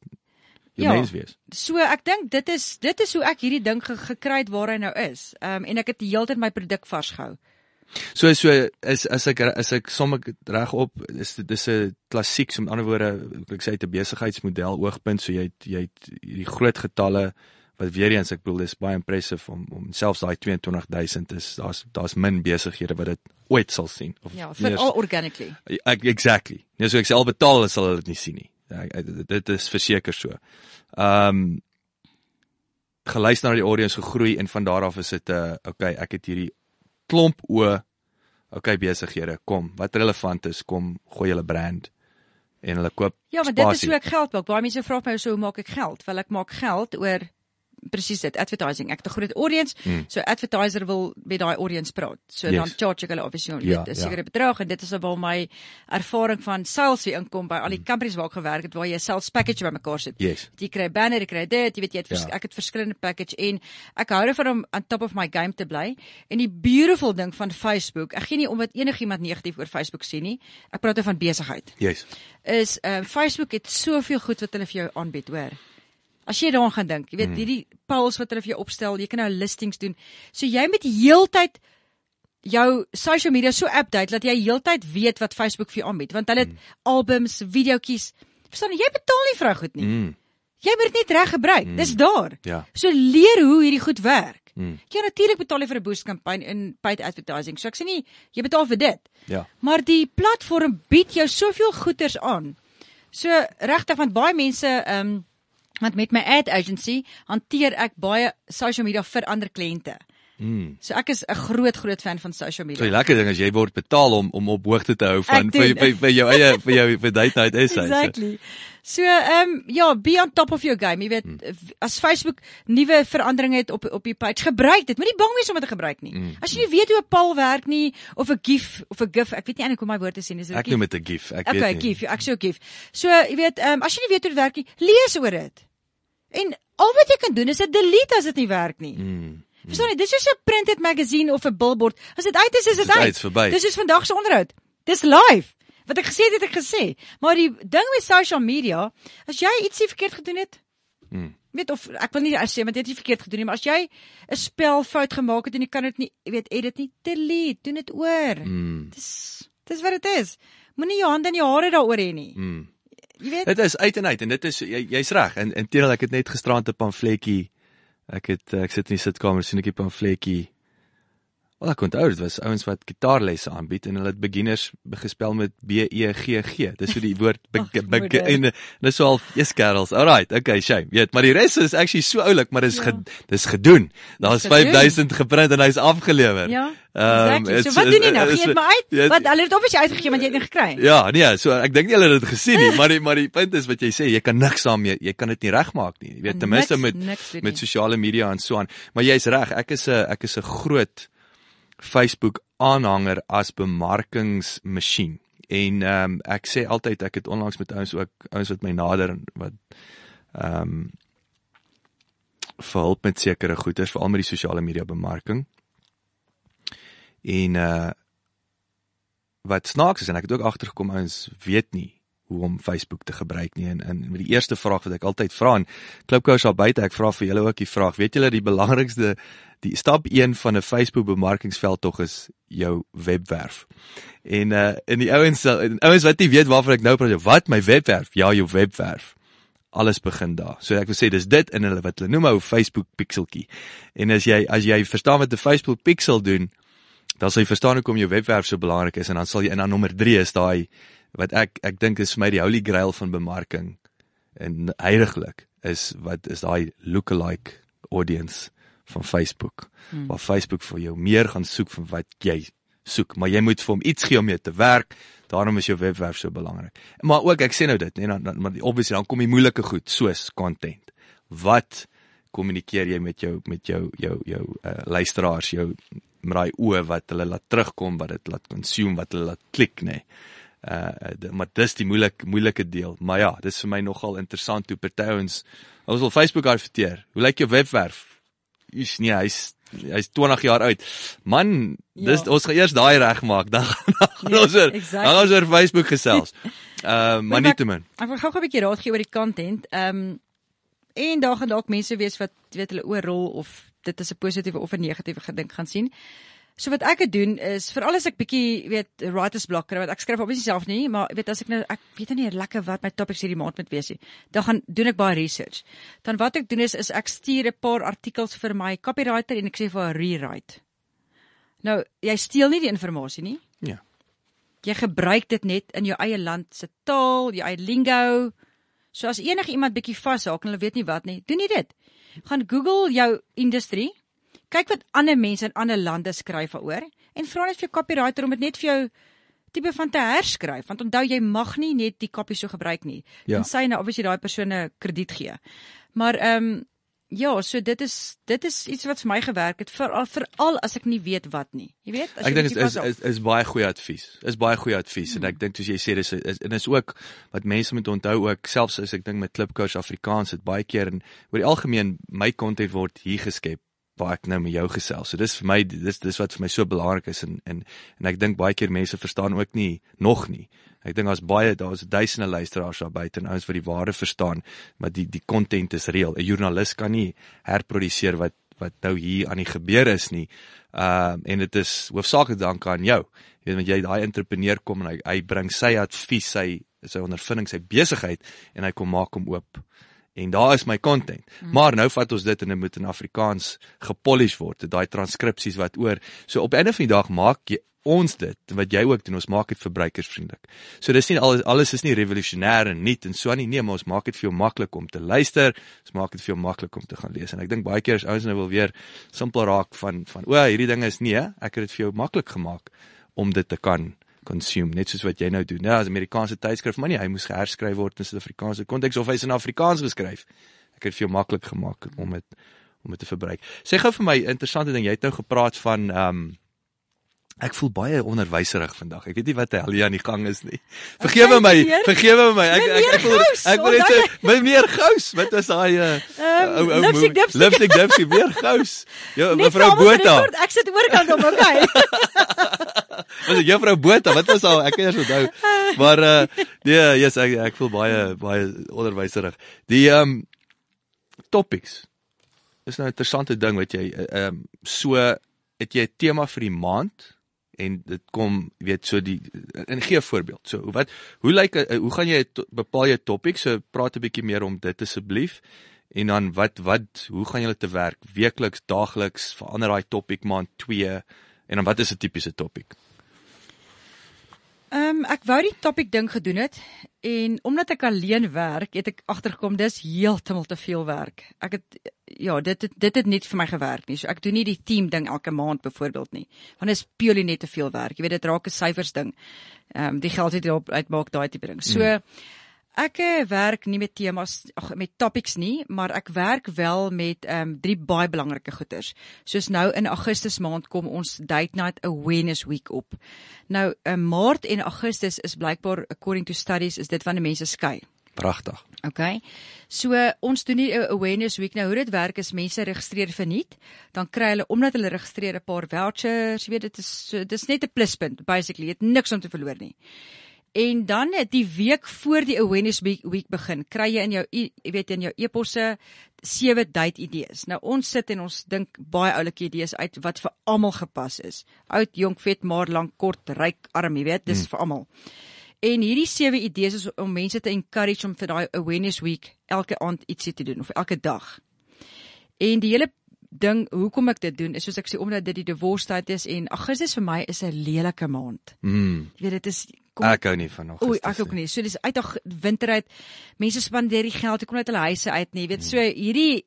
Jou Ja. mens wees. So ek dink dit is dit is hoe ek hierdie ding ge gekry het waar hy nou is. Ehm um, en ek het die hele tyd my produk vars gehou. So so is as ek as ek som ek reg op is dis 'n klassiek, so met ander woorde, ek sê uit 'n besigheidsmodel oogpunt, so jy het, jy het hierdie groot getalle wat weer eens ek bedoel dis baie impressive om om selfs daai 22000 is daar's daar's min besighede wat dit ooit sal sien of Ja, meer- veral organically. Ek exactly. Nee, so ek sê al betaal hulle sal hulle dit nie sien nie. Ek, ek, dit is verseker so. Ehm um, geluister na die audience gegroei en van daar af is dit 'n uh, okay, ek het hierdie klomp o okay besighede, kom, wat relevant is, kom gooi hulle brand en hulle koop Ja, maar dit is spasie. hoe ek geld maak. Baie mense vra my so hoe maak ek geld? Wel ek maak geld oor presies dit, advertising. Ek het 'n groot audience, Hmm. so advertiser wil met daai audience praat. So Yes. dan charge ek hulle obviously Ja, 'n ja. sekere bedrag en dit is waar my ervaring van sales weer inkom by al die companies waar ek gewerk het waar jy 'n sales package bymekaar sit. Yes. Jy kry banner, jy kry dit, jy weet jy het Ja. ek het verskillende package en ek hou daarvan om on top of my game te bly. En die beautiful ding van Facebook, ek gee nie om wat enigiemand negatief oor Facebook sê nie. Ek praat oor van besigheid Yes. is uh, Facebook het soveel goed wat hulle vir jou aanbied, hoor. As jy daaraan gaan dink, jy weet, hierdie polls wat hulle vir jou opstel, jy kan nou listings doen. So jy moet heeltyd jou social media so update dat jy heeltyd weet wat Facebook vir jou aanbied, want hulle het albums, videoetjies. Verstaan jy, jy betaal nie vir daai goed nie. Mm. Jy moet dit net reg gebruik. Dis daar. Ja. So leer hoe hierdie goed werk. Mm. Ja, natuurlik betaal jy vir 'n boost kampanje in paid advertising. So ek sê nie jy betaal vir dit. Ja. Maar die platform bied jou soveel goeders aan. So regtig want baie mense ehm um, want met my ad agency hanteer ek baie social media vir ander kliënte. Mm. So ek is 'n groot groot fan van social So die media. lekker ding is jy word betaal om om op hoogte te hou van vir doen. vir, vir jou eie vir jou vir date night essays. Exactly. So ehm um, ja, be on top of your game. Jy weet Hmm. as Facebook nuwe veranderinge het op op die page, gebruik dit. Moenie bang wees om dit te gebruik nie. Hmm. As jy nie weet hoe 'n pal werk nie of 'n GIF of 'n GIF, ek weet nie eintlik hoe my woord te sê nie. Is Ek GIF? noem dit 'n gif. Ek Okay, weet nie. GIF. ja, Ek sê GIF. So jy weet, ehm um, as jy nie weet hoe dit werk nie, lees oor dit. En al wat jy kan doen is dit delete as dit nie werk nie. Mm. Verstaan jy? Dis soos 'n printed magazine of 'n billboard. As dit uit is, is dit uit. uit, verby. Dis soos vandag se onderhoud. Dis live. Wat ek gesê het, het ek gesê. Maar die ding met social media, as jy ietsie verkeerd gedoen het, Mm. weet of ek wil nie sê want jy het nie verkeerd gedoen nie, maar as jy 'n spelfout gemaak het en jy kan dit nie, weet, edit nie, delete, doen dit oor. Mm. Dis dis wat dit is. Moenie jou hande in jou hare daaroor hê nie. Mm. Jy weet, Dit is uit en uit en dit is jy, jy's reg. En inteendeel ek het net gisterand 'n pamfletjie ek het ek sit in die sitkamer sien ek 'n pamfletjie. Wel ek onthou dit was ouens wat gitaarlesse aanbied en hulle het beginners gespel met B E G G. Dis hoe die woord be, Ag, be, moeder. en dis so al yes girls. Alright, okay, shame. Weet, maar die res is actually so oulik, maar dis Ja. ge, dis gedoen. Daar's gedoen. 5000 geprint en hy's afgelewer. ja. Ehm, Exactly. So it's- wat doen jy nou? it's- Gee dit maar uit. Ja, Wat hulle het obviously uitgegee want jy het dit gekry. Ja, nee, so ek dink nie hulle het dit gesien nie, maar die maar die punt is wat jy sê, jy kan niks daarmee, jy kan dit nie regmaak nie. Jy weet ten minste met niks met sosiale media en so aan. Maar jy's reg, ek is 'n ek is 'n groot Facebook aanhanger as bemarkingsmasjien. En ehm um, ek sê altyd ek het onlangs met ouens ook ouens wat my nader wat ehm um, vir hulp met sekere goeders, veral met die sosiale media bemarking. En uh wat snaaks is en ek het ook agtergekom ouens weet nie hoe om Facebook te gebruik nie. En en met die eerste vraag wat ek altyd vra en Klipkous daar buite ek vra vir julle ook die vraag weet julle die belangrikste die stap 1 van 'n Facebook bemarkingsveld tog is jou webwerf. En uh en die ouens en ouens wat nie weet waarvan ek nou praat wat my webwerf? Ja jou webwerf. Alles begin daar. So ek wil sê dis dit in hulle wat hulle noem ou Facebook pixeltjie. En as jy as jy verstaan wat 'n Facebook pixel doen, dan sal jy verstaan hoekom jou webwerf so belangrik is. En dan sal jy en dan nommer 3 is daai wat ek ek dink is vir my die holy grail van bemarking en heiliglik is wat is daai lookalike audience van Facebook. Hmm. Waar Facebook vir jou meer gaan soek van wat jy soek, maar jy moet vir hom iets gee om mee te werk. Daarom is jou webwerf so belangrik. Maar ook ek sê nou dit, nee, dan, dan maar obviously dan kom die moeilike goed soos content. Wat kommunikeer jy met jou met jou jou jou uh, luisteraars, jou met daai oë wat hulle laat terugkom, wat dit laat consume, wat hulle laat klik, nê. Nee. Uh maar dis die moeilike moeilike deel. Maar ja, dis vir my nogal interessant hoe party ons ons wil Facebook adverteer. Hoe lyk jou webwerf? Is nee, hy's hy's 20 jaar oud. Man, dis Ja. ons gaan eers daai regmaak, dan gaan Nee, ons oor exactly. dan gaan ons oor Facebook gesels. Uh maar nie te min. Ek wil gou-gou 'n bietjie raad gee oor die content. Ehm um, en daar gaan dalk mense wees wat weet hulle oorrol of dit is 'n positiewe of 'n negatiewe gedink gaan sien. So wat ek doen is veral as ek bietjie weet writers block kry want ek skryf obviously self nie, maar weet as ek nou ek weet nou nie lekker wat my topics hierdie maand moet wees nie. Dan gaan doen ek baie research. Dan wat ek doen is is ek stuur 'n paar artikels vir my copywriter en ek sê vir haar rewrite. Nou, jy steel nie die inligting nie. Ja. Jy gebruik dit net in jou eie land se taal, jou eie lingo. So as enige iemand bietjie vashaak en hulle weet nie wat nie, doen jy dit. Gaan Google jou industrie. Kyk wat ander mense in ander lande skryf daaroor en vra net vir jou copywriter om dit net vir jou tipe van te herskryf want onthou jy mag nie net die kopie so gebruik nie. Ja. Tensy nou obviously daai persoon 'n krediet gee. Maar ehm um, ja, so dit is dit is iets wat vir my gewerk het veral veral as ek nie weet wat nie. Jy weet, as Ek jy dink is, vashak. is is baie goeie advies. Is baie goeie advies Hmm. en ek dink soos jy sê dis is en is ook wat mense moet onthou ook selfs as ek dink met Klipcoach Afrikaans het baie keer en oor die algemeen my content word hier geskep waar ek nou met jou gesels. So dis vir my dis dis wat vir my so belangrik is en en en ek dink baie keer mense verstaan ook nie nog nie. Ek dink daar's baie daar's duisende luisteraars daar buite en ouens wat die waarde verstaan, maar die die content is reël. 'n Joernalis kan nie herproduseer wat wat nou hier aan die gebeur is nie. Ehm uh, en dit is hoofsaaklik dank aan jou. Jy weet want jy daai entrepreneur kom en hy hy bring sy advies, sy sy ondervinding, sy besigheid en hy kom maak hom oop. En daar is my content. Hmm. Maar nou vat ons dit en dit moet in Afrikaans gepolish word, daai transkripsies wat oor. So op 'n einde van die dag maak jy ons dit wat jy ook doen ons maak dit verbruikersvriendelik. So dis nie alles alles is nie revolusionêr en nuut en so nie nee, maar ons maak dit vir jou maklik om te luister. Ons maak dit vir jou maklik om te gaan lees en ek dink baie keer as ouens nou wil weer simpel raak van van o, hierdie ding is nee, ek het dit vir jou maklik gemaak om dit te kan consume net soos wat jy nou doen. Nou as Amerikaanse tydskrif, maar nie, hy moes geherskryf word in Suid-Afrikaanse konteks of hy's in Afrikaans geskryf. Ek het dit vir jou maklik gemaak om dit om dit te verbruik. Sê gou vir my interessante ding, jy het nou gepraat van ehm um, Ek voel baie onderwyserig vandag. Ek weet nie wat die hel hier aan die gang is nie. Vergewe my, vergewe my. Ek ek ek voel ek wil net sê my meer gous. Wat is daai uh ou ou lipstick dipstick. Lipstick dipstick meer gous. Ja, mevrou Botha. Ek sit oorkant om, okay. Was dit juffrou Botha? Wat was al? Ek kan eers onthou. Maar uh nee, yes, ek ek voel baie baie onderwyserig. Die um topics. Is nou 'n interessante ding wat jy um so het jy 'n tema vir die maand en dit kom weet so die en gee 'n voorbeeld. So wat hoe lyk hoe gaan jy bepaal jy topik? So praat 'n bietjie meer om dit asseblief. En dan wat wat hoe gaan julle te werk? Weekliks, daagliks, verander daai topik maand 2 en dan wat is 'n tipiese topik? Ehm um, ek wou die topik ding gedoen het en omdat ek alleen werk, het ek agtergekom dis heeltemal te veel werk. Ek het ja, dit het, dit het net vir my gewerk nie. So ek doen nie die team ding elke maand byvoorbeeld nie. Want dit is purely net te veel werk. Jy weet dit raak 'n syfers ding. Ehm um, die geld wat jy daarop uitmaak daai tipe ding. So mm. Ek eh, werk nie met temas ag met topics nie, maar ek werk wel met ehm um, drie baie belangrike goeters. Soos nou in Augustus maand kom ons Date Night Awareness Week op. Nou in uh, Maart en Augustus is blykbaar according to studies is dit wanneer mense skei. Pragtig. OK. So ons doen nie 'n awareness week nou. Hoe dit werk is mense registreer vir nuut, dan kry hulle omdat hulle registreer 'n paar vouchers, jy weet dit is so dis net 'n pluspunt basically. Jy het niks om te verloor nie. En dan die week voor die awareness week, week begin, kry jy in jou jy weet in jou eposse sewe date idees. Nou ons sit en ons dink baie oulike idees uit wat vir almal gepas is. Oud, jonk, vet, maar lank, kort, ryk, arm, jy weet, dis hmm. vir almal. En hierdie sewe idees is om mense te encourage om vir daai awareness week elke aand ietsie te doen of elke dag. En die hele ding hoekom ek dit doen is soos ek sê omdat dit die divorce tyd is en Augustus vir my is 'n lelike maand. Mm. Jy weet dit is kom, ek hou nie van Augustus. Oei, ek ook nie. So dis uit winter uit. Mense spandeer die geld, jy kom uit hulle huise uit nie. Jy weet so hierdie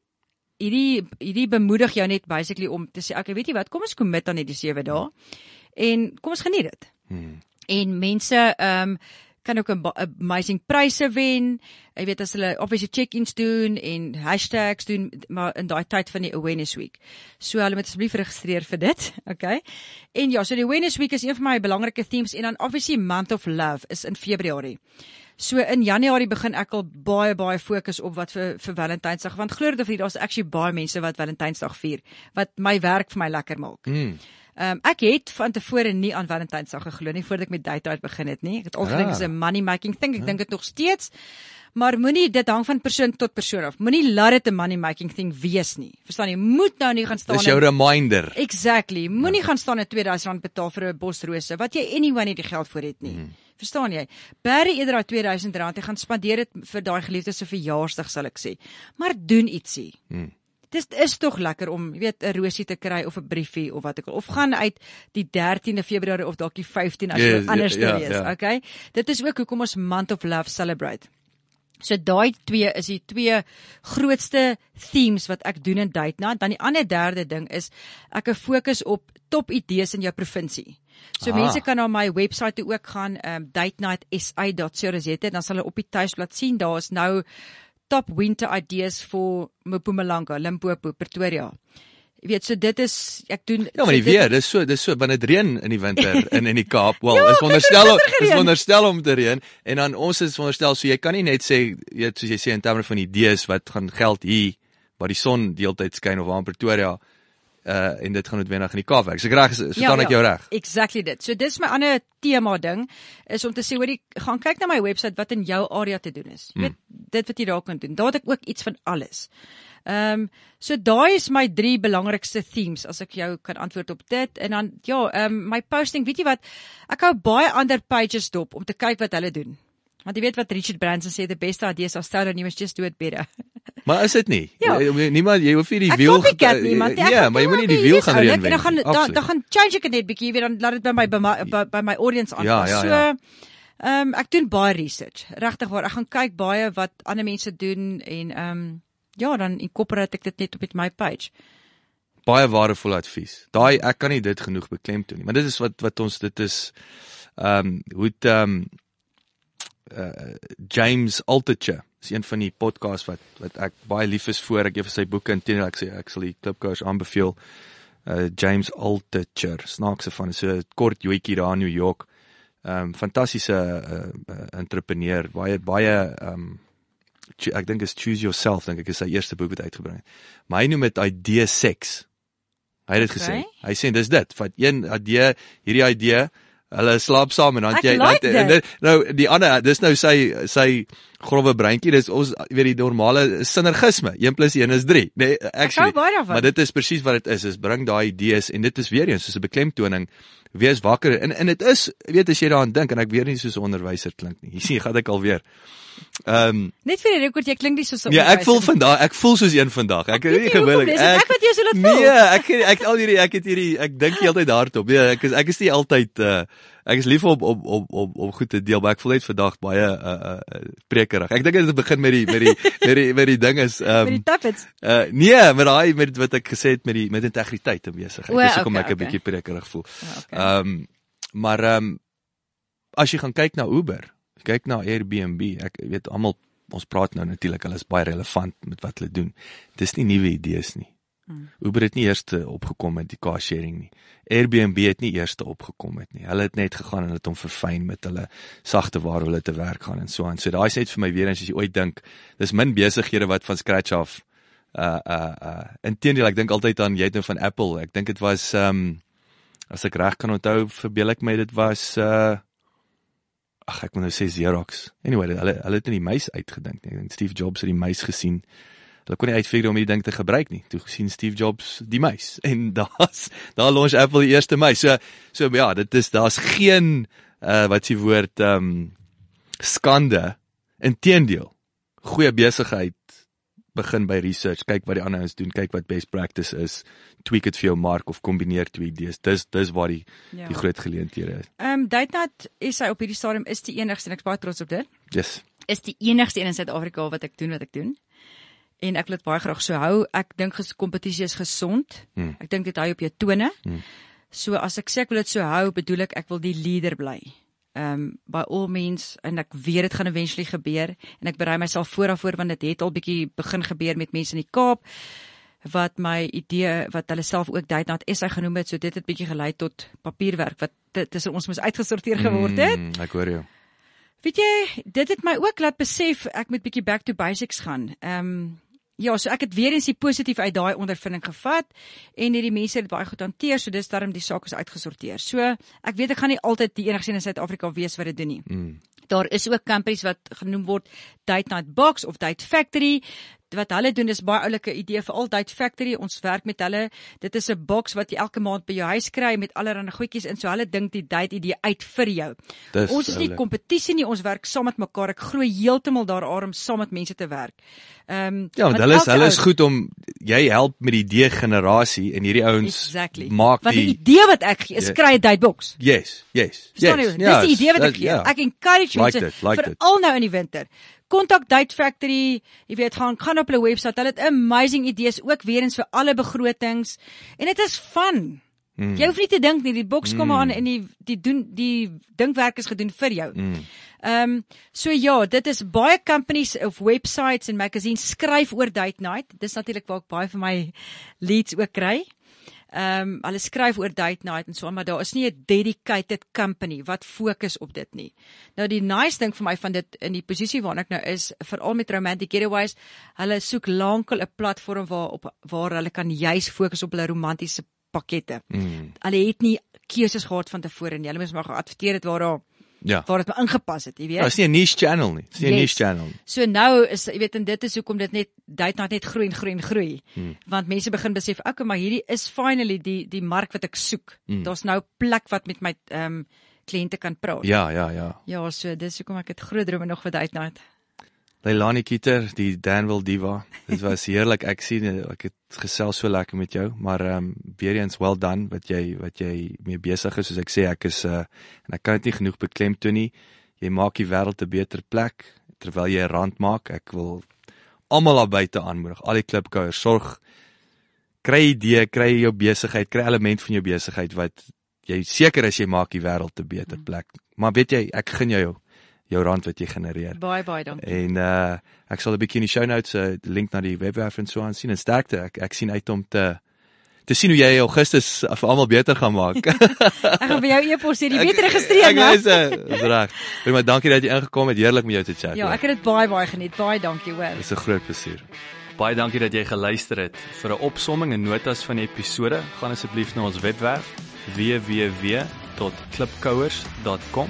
hierdie hierdie bemoedig jou net basically om te sê okay, weet jy wat, kom ons commit aan hierdie 7 dae. En kom ons geniet dit. Mm. En mense ehm um, kan ook 'n amazing pryse wen. Jy weet as hulle obviously check-ins doen en hashtags doen maar in daai tyd van die awareness week. So hulle moet asseblief registreer vir dit, okay? En ja, so die awareness week is een van my belangrike themes en dan obviously month of love is in Februarie. So in Januarie begin ek al baie baie fokus op wat vir vir Valentynsdag want glo dit of nie daar's actually baie mense wat Valentynsdag vier wat my werk vir my lekker maak. Mm. Ehm um, ek het van tevore nie aan Valentynsdag geglo nie voordat ek met date uit begin het nie. Ek het al gedink dit is 'n ah. money making thing. Ek ja. dink dit nog steeds. Maar moenie dit hang van persoon tot persoon af. Moenie laat dit 'n money making thing wees nie. Verstaan jy? Moet nou nie gaan staan. Dis jou in, reminder. Exactly. Moenie ja. gaan staan en R2000 betaal vir 'n bos rose wat jy anyway nie die geld vir het nie. Mm. Verstaan jy? Berry eerder daai R2000 en gaan spandeer dit vir daai geliefdes se verjaarsdag sal ek sê. Maar doen ietsie. Mm dis is tog lekker om, jy weet, 'n rosie te kry of 'n briefie of wat ek al of gaan uit die 13de Februarie of dalk die 15 as jy yes, anders ja, is, ja. okay? Dit is ook hoekom ons Month of Love celebrate. So daai twee is die twee grootste themes wat ek doen in Date Night. Dan die ander derde ding is ek fokus op top idees in jou provinsie. So ah. mense kan na my webwerf toe ook gaan, um, datenightsa.co.za, dan sal hulle op die tuisblad sien daar's nou top winter ideas vir Mpumalanga, Limpopo, Pretoria. Jy weet, so dit is ek doen Ja, maar die so weer, dis so dis so wanneer dit reën in die winter in in die Kaap. Wel, ja, is wonderstel is wonderstel om te reën en dan ons is wonderstel so jy kan nie net sê jy soos jy sê in terme van idees wat gaan geld hier waar die son deeltyd skyn of waar in Pretoria uh en dit gaan noodwendig in die Kaap werk. So reg is verstaan ja, ja, ek jou reg. Exactly dit. So dis my ander tema ding is om te sê hoor jy gaan kyk na my webwerf wat in jou area te doen is. Jy hmm. weet dit wat jy daar kan doen. Daar het ek ook iets van alles. Ehm um, so daai is my drie belangrikste themes as ek jou kan antwoord op dit en dan ja, ehm um, my posting, weet jy wat? Ek hou baie ander pages dop om te kyk wat hulle doen. Want jy weet wat Richard Branson sê, the best ideas are stolen, you must just do it better. Maar is dit nie? Ja. Jy- Niemand jy hoef nie die Ek wiel copycat nie, maar Ja, maar jy moet nie die wiel gaan reinvent. Dan gaan nie. dan Absoluut. dan gaan change ek dit net bietjie, jy weet dan laat dit by my by my by, by my audience aanpas. Ja, ja, so ja. ehm um, ek doen baie research. Regtig waar, ek gaan kyk baie wat ander mense doen en ehm um, ja, dan incorporate ek dit net op met my page. baie waardevolle advies. Daai ek kan nie dit genoeg beklemtoon nie, maar dit is wat wat ons dit is ehm um, hoe ehm um, uh, James Altucher is een van die podcasts wat wat ek baie lief is vir. Ek gee vir sy boeke en teenoor ek sê ek sal die klipkoers aanbeveel. Uh James Altucher, snaakse van so 'n kort joetjie daar in New York. Ehm um, fantastiese uh, uh, entrepreneur, baie baie ehm um, ek dink is Choose Yourself dink ek is sy eerste boek wat uitgebring het. Maar hy noem dit idee sex. Hy het dit gesê. Okay. Hy sê dis dit, vat een idee, hierdie idee, hulle slaap saam en dan jy like dan- en dit. nou die ander dis nou sy sy grove breintjie, dis ons weet die normale sinergisme. 1 + 1 is 3. Nee, actually. Maar dit is presies wat dit is, is bring daai idees en dit is weer eens soos 'n beklemtoning wees wakker en en dit is weet as jy daaraan dink en ek weer nie soos 'n onderwyser klink nie. Jy sien, gaan ek alweer. Ehm um, Net vir die rekord, jy klink nie soos 'n Ja, ek voel vandag, ek voel soos een vandag. Ek weet nie gewillig. is dit ek wat jou so laat voel? Nee, ek ek al hierdie ek het hierdie ek dink heeltyd hardop. Nee, ek is ek is nie altyd uh ek is lief om om om om om goed te deel, maar ek voel net vandag baie uh uh prekerig. Ek dink dit begin met die met die met die met die ding is Met ehm die tappets. uh nee, met daai met wat ek gesê het met die met integriteit besigheid. O, Dis hoekom okay, ek 'n okay. bietjie prekerig voel. Ja, okay. Ehm maar ehm um, as jy gaan kyk na Uber, kyk na Airbnb, ek weet almal ons praat nou natuurlik, hulle is baie relevant met wat hulle doen. Dis nie nuwe idees nie. Hmm. Uber het nie eers opgekom met die car sharing nie. Airbnb het nie eers opgekom met nie. Hulle het net gegaan en het hom verfyn met hulle sagte waar hulle te werk gaan en so aan. So daai is net vir my weer eens as jy ooit dink, dis min besighede wat van scratch af uh uh uh inteendeel ek dink altyd aan jy het nou van Apple. Ek dink dit was um, as ek reg kan onthou, verbeel ek my dit was uh ag ek moet nou sê Xerox. Anyway, hulle hulle het nie die muis uitgedink nie. Ek dink Steve Jobs het die muis gesien. Hulle kon nie uitfigure om die ding te gebruik nie. Toe gesien Steve Jobs die muis en daar's daar launch Apple die eerste muis. So so ja, dit is daar's geen uh wat s'ie woord ehm um, skande. Inteendeel. Goeie besigheid begin by research, kyk wat die ander ouens doen, kyk wat best practice is, tweak dit vir jou mark of kombineer twee idees. Dis dis waar die Ja. die groot geleenthede is. Ehm um, Datenat is hy op hierdie stadium is die enigste en ek's baie trots op dit. Yes. Is die enigste een in Suid-Afrika wat ek doen wat ek doen. En ek wil dit baie graag so hou. Ek dink kompetisie is gesond. Hmm. Ek dink dit hou op jou tone. Hmm. So as ek sê ek wil dit so hou, bedoel ek ek wil die leader bly. Ehm um, by all means en ek weet dit gaan eventually gebeur en ek berei myself vooraf voor want dit het al bietjie begin gebeur met mense in die Kaap wat my idee wat hulle self ook Datenat SA genoem het, so dit het bietjie gelei tot papierwerk wat tussen ons moes uitgesorteer geword het. Mm, ek hoor jou. Weet jy, dit het my ook laat besef ek moet bietjie back to basics gaan. Ehm um, ja, so ek het weer eens die positief uit daai ondervinding gevat en hierdie mense het baie goed hanteer, so dis daarom die saak is uitgesorteer. So ek weet ek gaan nie altyd die enigste een in Suid-Afrika wees wat dit doen nie. Mm. Daar is ook companies wat genoem word Date Night Box of Date Factory. Wat hulle doen is baie oulike idee vir al Date Factory. Ons werk met hulle. Dit is 'n box wat jy elke maand by jou huis kry met allerlei goedjies in. So hulle dink die date idee uit vir jou. Dis ons is nie kompetisie nie, ons werk saam met mekaar. Ek glo heeltemal daaroor om saam met mense te werk. Ehm um, Ja, want hulle is hulle is goed om jy help met die idee generasie en hierdie ouens Exactly. maak die die idee wat ek gee is Ja. kry 'n date box. Yes, yes. Verstaan yes. jy? Dis die idee wat ek gee. ja. Ek encourage Like mense like vir dit. al nou in die winter. Kontak Date Factory, jy weet, gaan gaan op hulle webwerf. Hulle het amazing idees ook weer eens vir alle begrotings en dit is fun. Mm. Jy hoef nie te dink nie, die boks kom aan en die die doen die dinkwerk is gedoen vir jou. Mm. Ehm um, so ja, dit is baie companies of websites en magazines skryf oor date night. Dis natuurlik waar ek baie van my leads ook kry. Ehm um, hulle skryf oor date night en so, maar daar is nie 'n dedicated company wat fokus op dit nie. Nou die nice ding vir my van dit in die posisie waarna ek nou is, veral met romantic getaways, hulle soek lankal 'n platform waar op waar hulle kan juis fokus op hulle romantiese pakkette. Mm. Hulle het nie keuses gehad van tevore nie. Hulle moes maar geadverteer het waar daar Ja. waar dit ingepas het, jy weet. Ja, is nie 'n niche channel nie. Dis nie 'n Yes. niche channel nie. So nou is jy weet en dit is hoekom dit net date night net groei en groei en groei. Hmm. Want mense begin besef, okay, maar hierdie is finally die die mark wat ek soek. Hmm. Daar's nou plek wat met my ehm um, kliënte kan praat. Ja, ja, ja. Ja, so dis hoekom ek het groot drome nog wat uitnaai. Leilani Kieter, die Danville Diva. Dit was heerlik. Ek sien ek het gesels so lekker met jou, maar ehm um, weer eens well done wat jy wat jy mee besig is. Soos ek sê, ek is uh en ek kan dit nie genoeg beklemtoon nie. Jy maak die wêreld 'n beter plek terwyl jy 'n rand maak. Ek wil almal daar buite aanmoedig. Al die klipkouers, sorg kry idee, kry jou besigheid, kry element van jou besigheid wat jy seker is jy maak die wêreld 'n beter plek. Maar weet jy, ek gun jou jou, jou rand wat jy genereer. Baie baie dankie. En uh ek sal 'n bietjie in die show notes 'n uh, link na die webwerf en so aan sien en sterkte. Ek ek sien uit om te te sien hoe jy Augustus vir almal beter gaan maak. Ek gaan vir jou e-pos hier, jy weet registreer Ek nou. is uh, reg. Maar dankie dat jy ingekom het. Heerlik met jou te chat. Ja, ek het dit baie baie geniet. Baie dankie hoor. Dis 'n groot plesier. Baie dankie dat jy geluister het. Vir 'n opsomming en notas van die episode, gaan asseblief na ons webwerf www.klipkouers.com